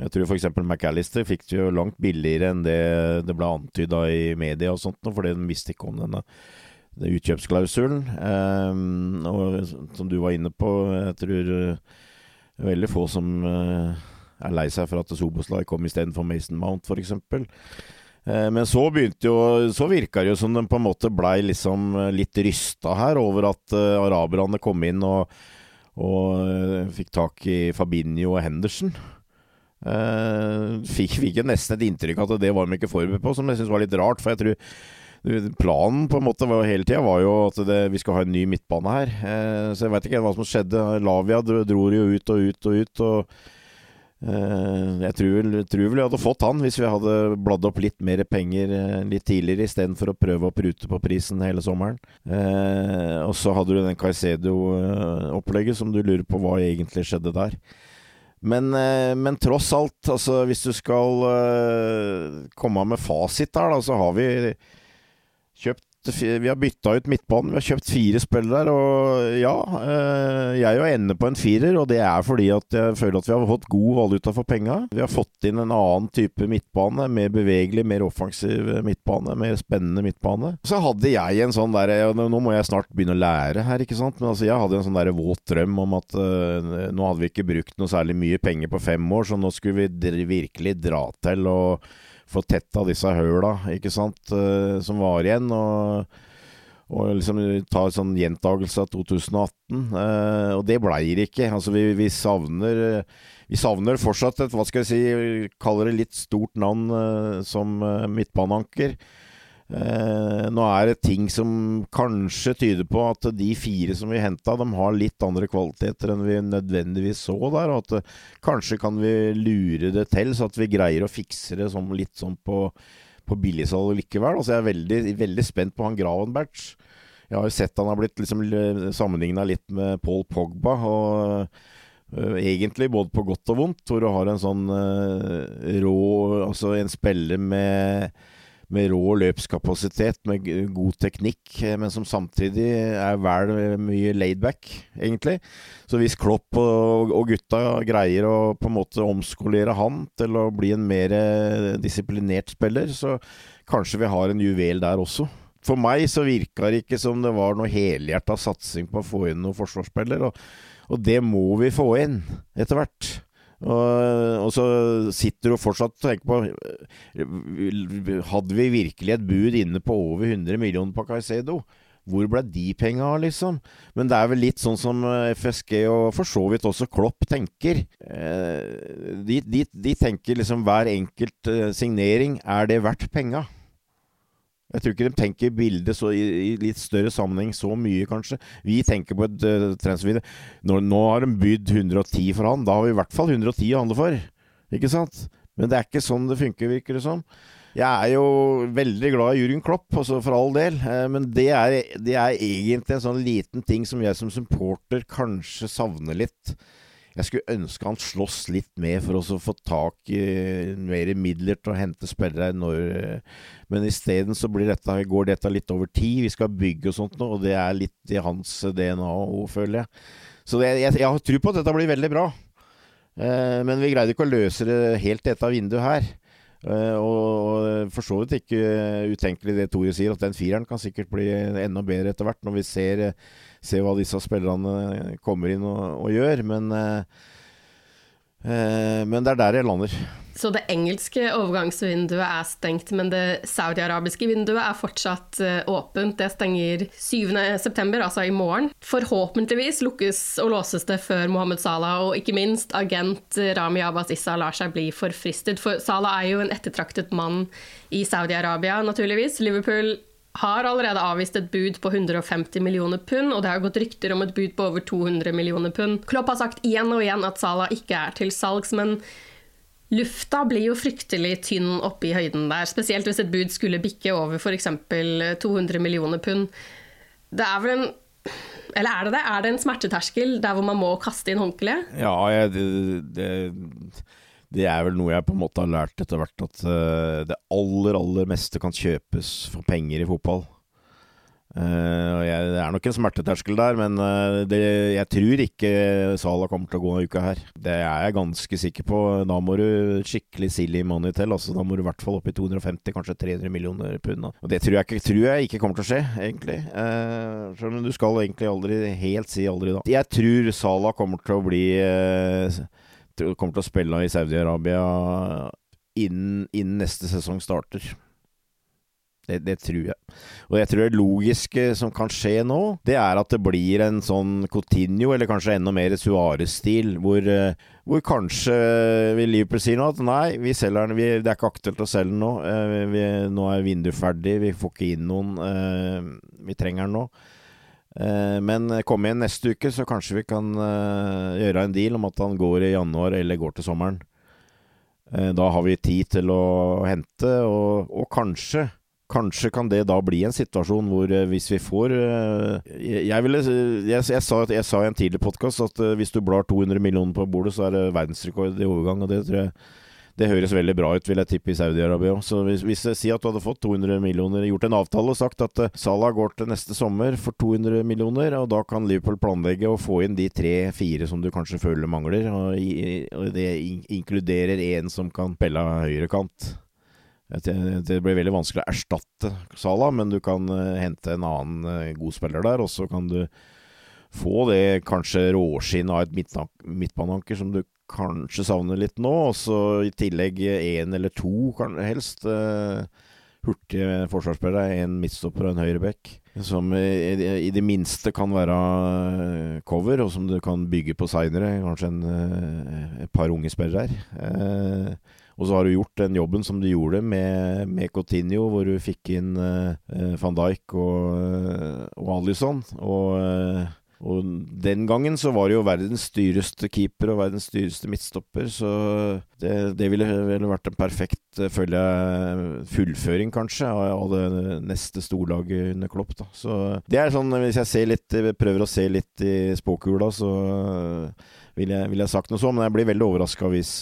Jeg tror f.eks. McAllister fikk det jo langt billigere enn det det ble antyda i media og sånt, fordi de visste ikke om denne utkjøpsklausulen. Og som du var inne på, jeg tror veldig få som uh, er lei seg for at Soboslai kom istedenfor Mason Mount, f.eks. Eh, men så begynte jo Så virka det jo som de på en måte blei liksom eh, litt rysta her over at araberne kom inn og, og fikk tak i Fabinho og Henderson. Fikk, fikk nesten et inntrykk av at det var de ikke forberedt på, som jeg syns var litt rart. For jeg tror planen på en måte var, hele tida var jo at det, vi skal ha en ny midtbane her. Eh, så jeg veit ikke hva som skjedde. Lavia dro, jo ut og ut og ut. Og Eh, jeg tror, vel jeg hadde fått han hvis vi hadde bladd opp litt mer penger eh, litt tidligere, istedenfor å prøve å prute på prisen hele sommeren. Eh, og så hadde du den Caicedo-opplegget som du lurer på hva egentlig skjedde der. Men, men tross alt, altså hvis du skal komme med fasit der, da, så har vi kjøpt vi har bytta ut midtbanen. Vi har kjøpt fire spillere. Og ja, eh, jeg er ender på en firer, og det er fordi at jeg føler at vi har fått god valuta for penga. Vi har fått inn en annen type midtbane. Mer bevegelig, mer offensiv midtbane. Mer spennende midtbane. Så hadde jeg en sånn der Nå må jeg snart begynne å lære her, ikke sant. Men altså, jeg hadde en sånn der våt drøm om at uh, nå hadde vi ikke brukt noe særlig mye penger på fem år, så nå skulle vi virkelig dra til og få tetta disse høla, ikke sant, uh, som var igjen. og og liksom ta en sånn gjentagelse av 2018. Eh, og det blei det ikke. Altså, vi, vi, savner Vi savner fortsatt et, hva skal jeg si, kaller det litt stort navn eh, som eh, midtbaneanker. Eh, nå er det ting som kanskje tyder på at de fire som vi henta, de har litt andre kvaliteter enn vi nødvendigvis så der. Og at eh, kanskje kan vi lure det til, så at vi greier å fikse det som litt sånn på, på billigsalg likevel. Altså jeg er veldig, veldig spent på han Gravenberts. Jeg har jo sett han har blitt liksom sammenligna litt med Paul Pogba. og Uh, egentlig både på godt og vondt, hvor du har en sånn uh, rå Altså en spiller med med rå løpskapasitet, med god teknikk, eh, men som samtidig er vel mye laidback, egentlig. Så hvis Klopp og, og, gutta greier å på en måte omskolere han til å bli en mer eh, disiplinert spiller, så kanskje vi har en juvel der også. For meg så virka det ikke som det var noe helhjerta satsing på å få inn noen forsvarsspiller, og, og det må vi få inn etter hvert. Og, så sitter du fortsatt og tenker på Hadde vi virkelig et bud inne på over 100 millioner på Caicedo? Hvor ble de penga av, liksom? Men det er vel litt sånn som eh, FSG og for så vidt også Klopp tenker. Eh, de, de, de tenker liksom hver enkelt eh, signering, er det verdt penga? Jeg tror ikke de tenker bildet så, i, i, litt større sammenheng så mye, kanskje. Vi tenker på et uh, transfervideo. Nå, nå, har de bydd 110 for han. Da har vi i hvert fall 110 å handle for. Ikke sant? Men det er ikke sånn det funker, virker det som. Jeg er jo veldig glad i Jürgen Klopp, altså for all del. Eh, men det er, det er egentlig en sånn liten ting som jeg som supporter kanskje savner litt. Jeg skulle ønske han slåss litt mer for å få tak i mer midler til å hente spillere når Men isteden så går dette litt over tid. Vi skal bygge og sånt nå, og det er litt i hans DNA òg, føler jeg. Så det, jeg, jeg, har tro på at dette blir veldig bra. Eh, men vi greide ikke å løse det helt dette vinduet her. Eh, og for så vidt ikke utenkelig det Tore sier, at den fireren kan sikkert bli enda bedre etter hvert, når vi ser se hva disse spillerne kommer inn og, og gjør. Men, eh, eh, men det er der jeg lander. Så det engelske overgangsvinduet er stengt, men det saudiarabiske vinduet er fortsatt uh, åpent. Det stenger 7.9., altså i morgen. Forhåpentligvis lukkes og låses det før Mohammed Salah og ikke minst agent Rami Abbas Issa lar seg bli forfristet. For Salah er jo en ettertraktet mann i Saudi-Arabia, naturligvis. Liverpool har allerede avvist et bud på 150 millioner pund, og det har gått rykter om et bud på over 200 millioner pund. Klopp har sagt igjen og igjen at Salah ikke er til salgs, men lufta blir jo fryktelig tynn oppe i høyden der, spesielt hvis et bud skulle bikke over f.eks. 200 millioner pund. Det er vel en eller er det det? Er det en smerteterskel der hvor man må kaste inn håndkleet? Ja, det, det det er vel noe jeg på en måte har lært etter hvert, at uh, det aller, aller meste kan kjøpes for penger i fotball. Uh, jeg, det er nok en smerteterskel der, men uh, det, jeg tror ikke Sala kommer til å gå denne uka her. Det er jeg ganske sikker på. Da må du skikkelig silly money til. Altså, da må du i hvert fall opp i 250, kanskje 300 millioner pund. Og det tror jeg, ikke, tror jeg, ikke, kommer til å skje, egentlig. Uh, men du skal egentlig aldri helt si aldri da. Jeg tror Sala kommer til å bli kommer til å spille i Saudi-Arabia innen, innen, neste sesong starter. Det, det, tror jeg. Og jeg tror det logiske som kan skje nå, det er at det blir en sånn Coutinho, eller kanskje enda mer Suárez-stil, hvor, eh, hvor, kanskje Liverpool si nå at nei, vi selger den, vi, det er ikke aktuelt å selge den nå. Eh, vi, nå er vinduet ferdig, vi får ikke inn noen. Eh, vi trenger den nå. Eh, men kom igjen neste uke, så kanskje vi kan eh, gjøre en deal om at han går i januar eller går til sommeren. Eh, da har vi tid til å hente, og, og kanskje Kanskje kan det da bli en situasjon hvor hvis vi får Jeg, ville, jeg, jeg, sa, jeg sa, i en tidlig podkast at hvis du blar 200 millioner på bordet, så er det verdensrekord i overgang. Og det tror jeg det høres veldig bra ut, vil jeg tippe, i Saudi-Arabia òg. Så hvis, hvis jeg sier at du hadde fått 200 millioner, gjort en avtale og sagt at uh, Salah går til neste sommer for 200 millioner, og da kan Liverpool planlegge å få inn de tre-fire som du kanskje føler mangler, og, og det inkluderer en som kan spille høyrekant. Det blir veldig vanskelig å erstatte Salah, men du kan uh, hente en annen god spiller der, og så kan du få det kanskje råskinn av et midtbaneanker som du kanskje savner litt nå. Og så i tillegg én eller to, helst. Uh, hurtige forsvarsspillere, en midtstopper og en høyreback. Som i, det minste kan være eh, cover, og som du kan bygge på seinere. Kanskje en, uh, et par unge spillere her. Og så har du gjort den jobben som du gjorde med, med Coutinho, hvor du fikk inn van Dijk og, og Alison. Og, og, den gangen så var det jo verdens dyreste keeper og verdens dyreste midtstopper, så det, det ville, vel vært en perfekt, følge, fullføring, kanskje, av, det neste storlaget under Klopp. Da. Så det er sånn, hvis jeg litt, prøver å se litt i spåkula, så ville jeg, vil jeg, sagt noe så, Men jeg blir veldig overraska hvis,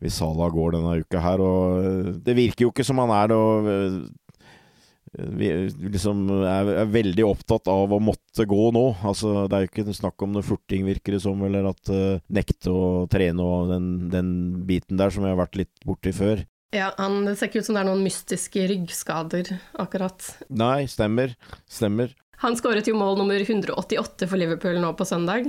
hvis Salah går denne uka her. Og det virker jo ikke som han er uh, vi, liksom er, er, veldig opptatt av å måtte gå nå. Altså, det er jo ikke snakk om noe furting, virker det som, eller at uh, nekte å trene og den, den, biten der som jeg har vært litt borti før. Ja, han, Det ser ikke ut som det er noen mystiske ryggskader, akkurat. Nei, stemmer. Stemmer. Han skåret jo mål nummer 188 for Liverpool nå på søndag,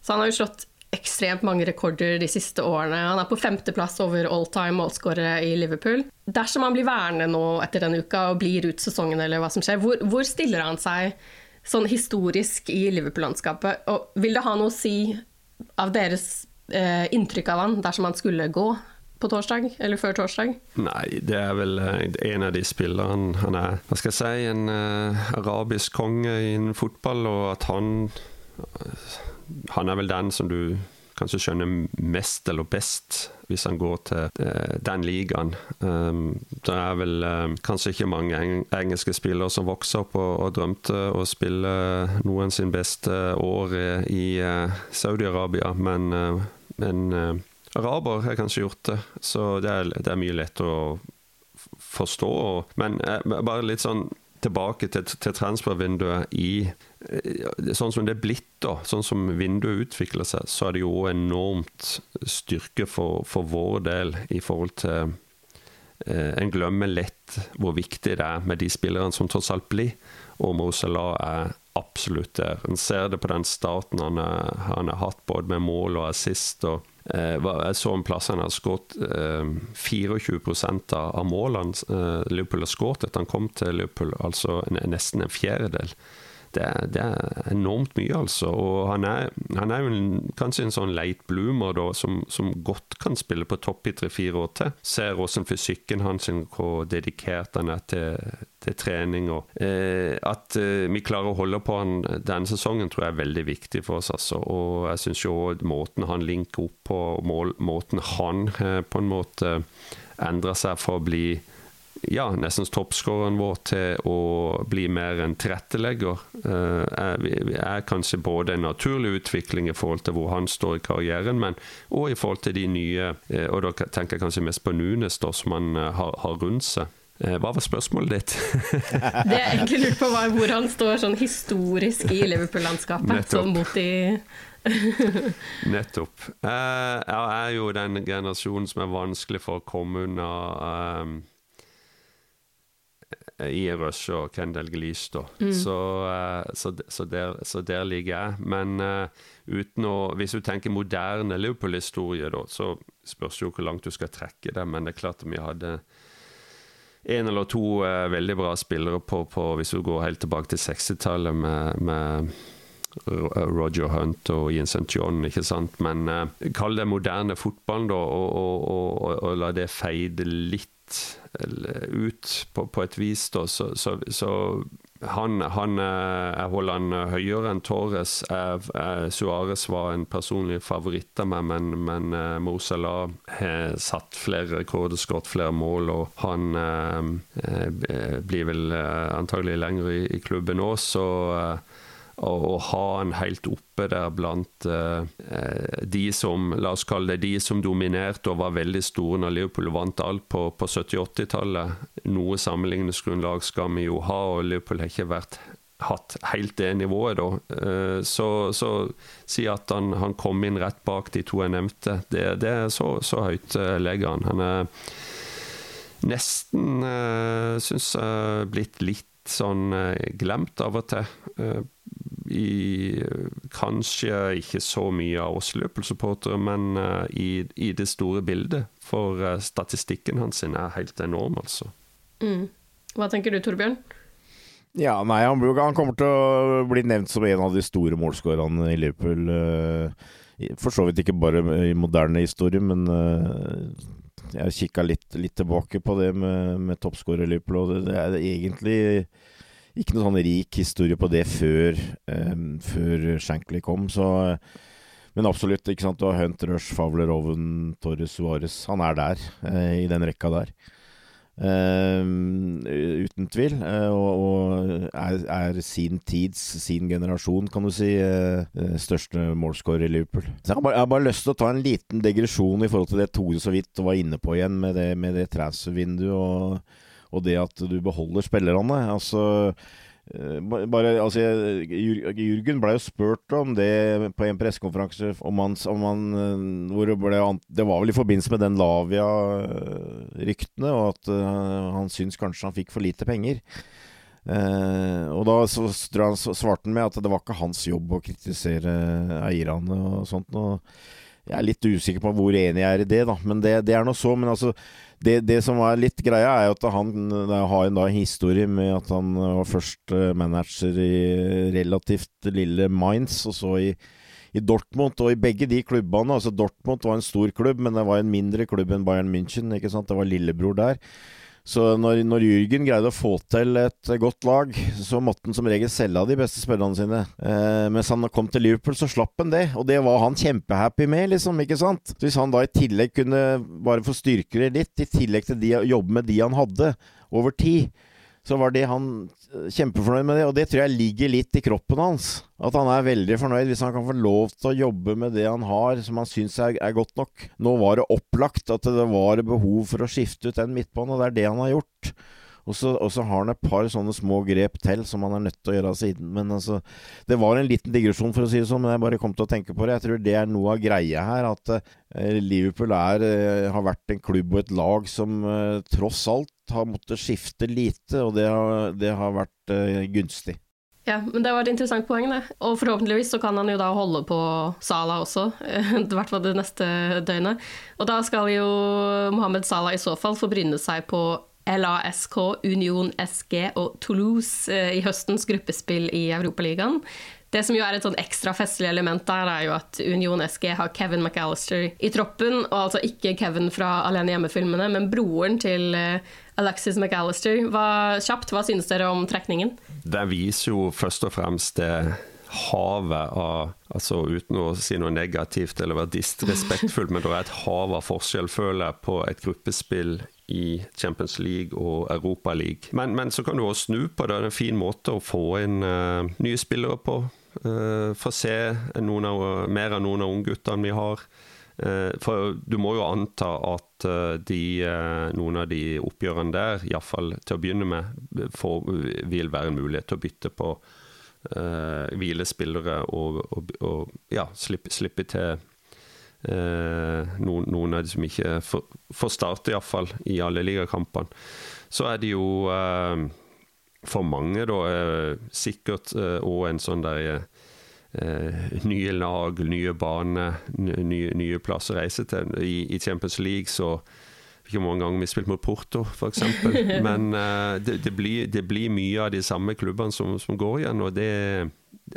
så han har jo slått ekstremt mange rekorder de siste årene. Han er på femteplass over all time målskårere i Liverpool. Dersom han blir værende nå etter denne uka og blir ut sesongen, eller hva som skjer, hvor, hvor stiller han seg sånn historisk i Liverpool-landskapet? Og vil det ha noe å si av deres eh, inntrykk av han dersom han skulle gå på torsdag, eller før torsdag? Nei, det er vel eh, en av de spillerne Han er hva skal jeg si, en uh, arabisk konge innen fotball, og at han han er vel den som du kanskje skjønner mest eller best hvis han går til uh, den ligaen. Um, det er vel uh, kanskje ikke mange eng engelske spillere som vokser opp og, og drømte å spille noen sin beste år i uh, Saudi-Arabia, men, men araber har kanskje gjort det. Så det er, det er mye lettere å forstå. Men bare litt sånn tilbake til, til transfervinduet i eh, Sånn som det er blitt, da, sånn som vinduet utvikler seg, så er det jo enormt styrke for, for vår del i forhold til eh, En glemmer lett hvor viktig det er med de spillerne som tross alt blir. Og Mosela er absolutt der. En ser det på den starten han har hatt, både med mål og assist. og jeg så en plass han har skåret 24% av målene eh, Liverpool har skåret etter han kom til Liverpool, altså nesten en fjerdedel det det er, enormt mye, altså. Og han er, han er jo en, kanskje en sånn late bloomer da, som, som, godt kan spille på topp i tre-fire år til. Ser hvordan fysikken hans, hvor dedikert han er til, til trening. Og, eh, at eh, vi klarer å holde på han denne sesongen, tror jeg er veldig viktig for oss. Altså. Og jeg syns jo måten han linker opp på, mål, måten han eh, på en måte endrer seg for å bli ja, nesten toppskåreren vår til å bli mer en tilrettelegger, uh, er, er, kanskje både en naturlig utvikling i forhold til hvor han står i karrieren, men òg i forhold til de nye, uh, og da tenker jeg kanskje mest på Nunes, da, som han uh, har, har, rundt seg. Hva var spørsmålet ditt? det jeg egentlig lurte på, var hvor han står sånn historisk i Liverpool-landskapet. Sånn mot de Nettopp. jeg er jo den generasjonen som er vanskelig for å komme unna um, i Rush og Kendal Gleesh, da. Mm. Så, uh, så, så, der, så, der, ligger jeg. Men uh, uten å Hvis du tenker moderne Liverpool-historie, da, så spørs jo hvor langt du skal trekke det. Men det er klart vi hadde en eller to uh, veldig bra spillere på, på, hvis du går helt tilbake til 60-tallet med, med Roger Hunt og Ian St. John, ikke sant. Men kall det moderne fotballen, da, og, og, og, og la det feide litt ut på, på et vis, da, så, så, så han, han, eh, Jeg holder han høyere enn Torres. Suárez var en personlig favoritt av meg, men, men Mo Salah har satt flere rekorder, skåret flere mål, og han eh, blir vel antagelig lenger i, i klubben nå, så uh, å, ha han helt oppe der blant eh, de som La oss kalle det de som dominerte og var veldig store når Liverpool vant alt på, på 70-80-tallet. Noe sammenligningsgrunnlag skal vi jo ha, og Liverpool har ikke vært hatt helt det nivået, da. Uh, så, så si at han, han, kom inn rett bak de to jeg nevnte, det, det er så, så høyt uh, legger han. Han er nesten, uh, syns jeg, blitt litt sånn glemt av og til i kanskje ikke så mye av oss Liverpool-supportere, men uh, i, i, det store bildet. For uh, statistikken hans er helt enorm, altså. Mm. Hva tenker du, Torbjørn? Ja, nei, han, han, kommer til å bli nevnt som en av de store målskårerne i Liverpool. Uh, for så vidt ikke bare i moderne historie, men jeg kikka litt, litt, tilbake på det med, med toppskårer Liverpool, og det, det, er egentlig ikke noe sånn rik historie på det før, um, før Shankly kom. Så, men absolutt, ikke sant. Du har Hunt, Rush, Favler, Oven, Torres, Suárez. Han er der, uh, i den rekka der. Uh, uten tvil. Uh, og, og er, er, sin tids, sin generasjon, kan du si, uh, største målscorer i Liverpool. Så jeg har, bare, jeg har, bare, lyst til å ta en liten degresjon i forhold til det Tore så vidt var inne på igjen, med det, med det transfervinduet og, og, det at du beholder spillerne. Altså bare, altså, Jürgen ble jo spurt om det på en pressekonferanse han hvor det, var vel i forbindelse med den Lavia-ryktene, og at uh, han syns kanskje han fikk for lite penger. Eh, og da så, svarte han med at det var ikke hans jobb å kritisere eierne og sånt. Og jeg er litt usikker på hvor enig jeg er i det, da. Men det, det er nå så. Men altså det, det, som var litt greia, er at han har en da historie med at han var først eh, manager i relativt lille Mainz, og så i, i Dortmund. Og i begge de klubbene altså Dortmund var en stor klubb, men det var en mindre klubb enn Bayern München. ikke sant? Det var lillebror der. Så når, når Jürgen greide å få til et godt lag, så måtte han som regel selge av de beste spillerne sine. Eh, mens han kom til Liverpool, så slapp han det, og det var han kjempehappy med, liksom, ikke sant? Så hvis han da i tillegg kunne bare få styrke det litt, i tillegg til å jobbe med de han hadde over tid, så var det han eh, kjempefornøyd med det, og det tror jeg ligger litt i kroppen hans. At han er veldig fornøyd hvis han kan få lov til å jobbe med det han har, som han syns er, er, godt nok. Nå var det opplagt at det var behov for å skifte ut den midtbanen, og det er det han har gjort. Og så, har han et par sånne små grep til som han er nødt til å gjøre siden. Men altså, det var en liten digresjon, for å si det sånn, men jeg bare kom til å tenke på det. Jeg tror det er noe av greia her, at uh, Liverpool er, uh, har vært en klubb og et lag som tross alt har måttet skifte lite, og det har, det har vært gunstig. Ja, men det var et interessant poeng, det. Og forhåpentligvis så kan han jo da holde på Salah også, i hvert fall det neste døgnet. Og da skal jo Mohammed Salah i så fall få bryne seg på LASK, Union SG og Toulouse eh, i høstens gruppespill i Europaligaen. Det som jo er et sånn ekstra festlig element der, er jo at Union SG har Kevin McAllister i troppen, og altså ikke Kevin fra Alene hjemme-filmene, men broren til eh, Alexis McAllister. Hva, kjapt, hva synes dere om trekningen? Den viser jo først og fremst det havet av altså Uten å si noe negativt eller være disrespektfull, men det er et hav av forskjell, føler jeg, på et gruppespill i Champions League og Europa League. Men, men så kan du også snu på det. Det er en fin måte å få inn uh, nye spillere på. Uh, få se av, mer av noen av ungguttene vi har. Uh, for du må jo anta at de, noen av de oppgjørene der, iallfall til å begynne med, får, vil være en mulighet til å bytte på hvilespillere og, og, og ja, slippe, slippe til uh, noen, noen, av de som ikke får, får starte, iallfall, i alle ligakampene. Så er det jo eh, for mange, da, eh, sikkert òg en sånn der nye lag, nye baner, nye, nye plasser å reise til. I, I, Champions League så ikke mange ganger vi har spilt mot Porto, f.eks. Men det, det, blir, det, blir, mye av de samme klubbene som, som går igjen, og det,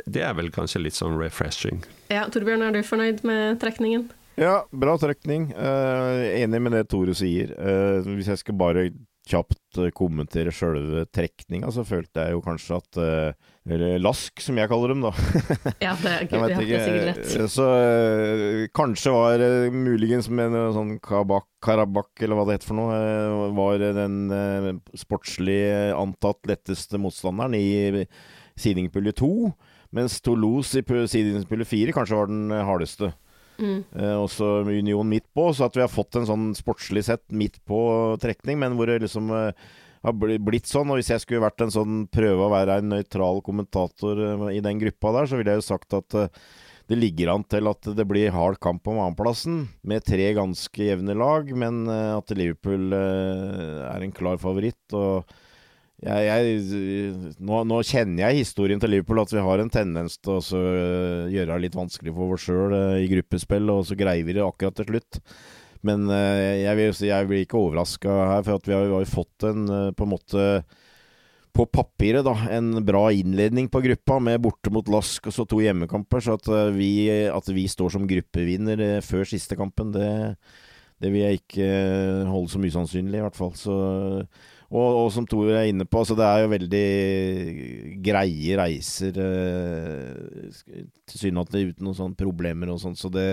det, er vel kanskje litt sånn refreshing. Ja, Torbjørn, er du fornøyd med trekningen? Ja, bra trekning. Uh, enig med det Tore sier. Uh, hvis jeg skal bare kjapt uh, kommentere sjølve trekninga, så følte jeg jo kanskje at Eller Lask, som jeg kaller dem, da. ja, det er, gøy, det er sikkert rett. Så kanskje var muligens med en sånn Kabak, karabakk, eller hva det heter for noe, var den sportslig antatt letteste motstanderen i sidingpulje 2. Mens Toulouse i sidingpulje 4 kanskje var den hardeste. Mm. Eh, også Union midt på, så at vi har fått en sånn sportslig sett midt på trekning, men hvor det liksom eh, har blitt sånn. Og hvis jeg skulle vært en sånn prøve å være en nøytral kommentator eh, i den gruppa der, så ville jeg jo sagt at det ligger an til at det blir hard kamp om annenplassen, med tre ganske jevne lag, men at Liverpool er en klar favoritt. og jeg, jeg, nå, nå, kjenner jeg historien til Liverpool, at vi har en tendens til å uh, gjøre det litt vanskelig for oss sjøl uh, i gruppespill, og så greier vi det akkurat til slutt. Men uh, jeg, vil, jeg, blir ikke overraska her, for vi har, jo fått en på en måte på papiret da, en bra innledning på gruppa, med borte mot Lask og så to hjemmekamper. Så at vi, at vi står som gruppevinner før siste kampen, det, det vil jeg ikke holde som usannsynlig, i hvert fall. Så, og, og, som Tor er inne på, så det er jo veldig greie reiser. Eh, Tilsynelatende uten noen sånne problemer og sånn, så det,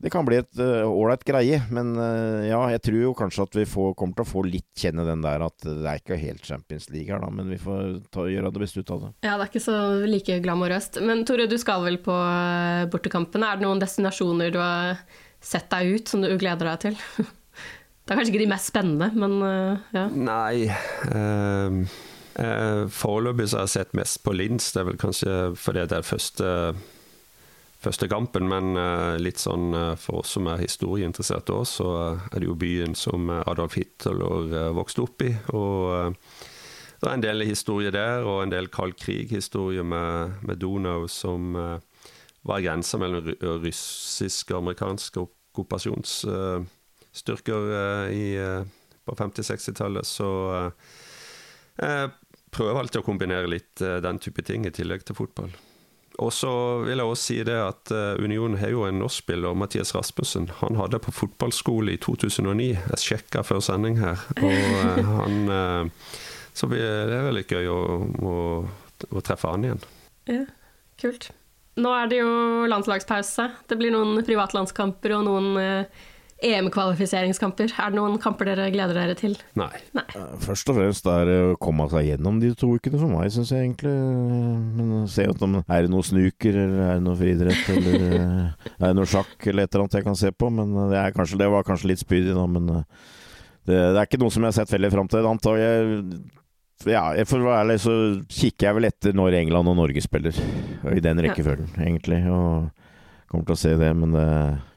det kan bli et ålreit uh, greie. Men uh, ja, jeg tror jo kanskje at vi får, kommer til å få litt kjenne den der at det er ikke helt Champions League her, da. Men vi får ta, gjøre det beste ut av det. Ja, det er ikke så like glamorøst. Men Tore, du skal vel på bortekampene. Er det noen destinasjoner du har sett deg ut som du gleder deg til? Det er kanskje ikke de mest spennende, men uh, ja. Nei. Um, uh, Foreløpig så har jeg sett mest på Linz. Det er vel kanskje fordi det er første, første kampen, men litt sånn for oss som er historieinteresserte òg, så er det jo byen som Adolf Hitler vokste opp i. og det er en del historie der, og en del kald krig-historie med, med, Donau, som var grensa mellom russisk og amerikansk okkupasjons styrker eh, i, eh, på 50-60-tallet. Så jeg eh, prøver alltid å kombinere litt den type ting i tillegg til fotball. Og så vil jeg også si det at Union har jo en norskspiller, Mathias Rasmussen. Han hadde på fotballskole i 2009. Jeg sjekka før sending her. Og han Så det er veldig gøy å, å, å treffe han igjen. Ja, kult. Nå er det jo landslagspause. Det blir noen privatlandskamper og noen EM-kvalifiseringskamper. Er det noen kamper dere gleder dere til? Nei. Nei. Først og fremst er det å komme seg gjennom de to ukene for meg, syns jeg egentlig. Men se om er det noe snuker, eller er det noe friidrett, eller er det noe sjakk eller et eller annet jeg kan se på. Men det, kanskje, det var kanskje litt spydig, da. Men det, det, er ikke noe som jeg har sett veldig fram til. Antar jeg ja, for å være ærlig så kikker jeg vel etter når England og Norge spiller. I den rekkefølgen, ja. egentlig. Og kommer til å se det, men det,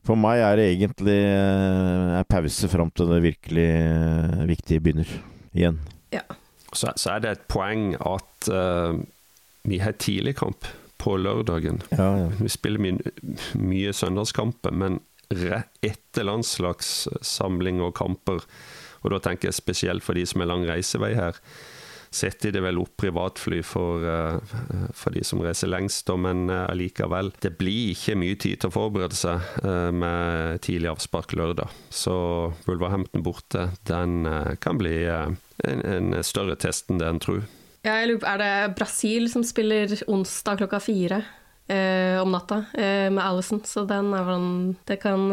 for meg er det egentlig er pause fram til det virkelig eh, viktige begynner igjen. Ja. Så, så, er det et poeng at uh, vi har tidligkamp på lørdagen. Ja, ja. Vi spiller mye, mye søndagskamper, men etter landslagssamling og kamper, og da tenker jeg spesielt for de som er lang reisevei her, setter de vel opp privatfly for, eh, for de som reiser lengst, men eh, allikevel. Det blir ikke mye tid til å forberede seg eh, med tidlig avspark lørdag. Så Wolverhampton borte, den kan bli en, en større test enn det en tror. Ja, jeg lurer på, Er det Brasil som spiller onsdag klokka fire? Eh, om natta eh, med Alison, så den er vel Det kan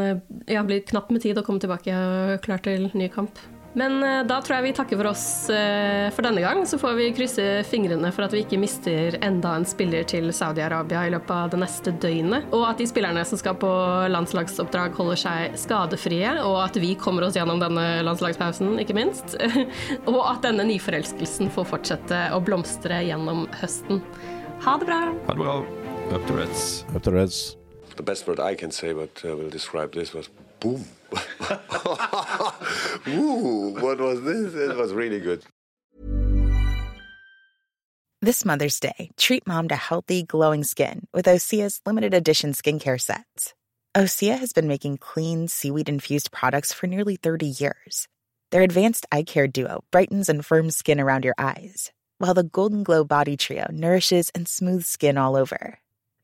ja, bli knapt med tid å komme tilbake og klar til ny kamp. Men eh, da tror jeg vi takker for oss eh, for denne gang. Så får vi krysse fingrene for at vi ikke mister enda en spiller til Saudi-Arabia i løpet av det neste døgnet. Og at de spillerne som skal på landslagsoppdrag, holder seg skadefrie. Og at vi kommer oss gjennom denne landslagspausen, ikke minst. og at denne nyforelskelsen får fortsette å blomstre gjennom høsten. Ha det bra. Ha det bra. Up to Reds. Up to Reds. The best word I can say, but uh, will describe this was boom. Ooh, what was this? It was really good. This Mother's Day, treat mom to healthy, glowing skin with Osea's limited edition skincare sets. Osea has been making clean, seaweed infused products for nearly 30 years. Their advanced eye care duo brightens and firms skin around your eyes, while the Golden Glow Body Trio nourishes and smooths skin all over.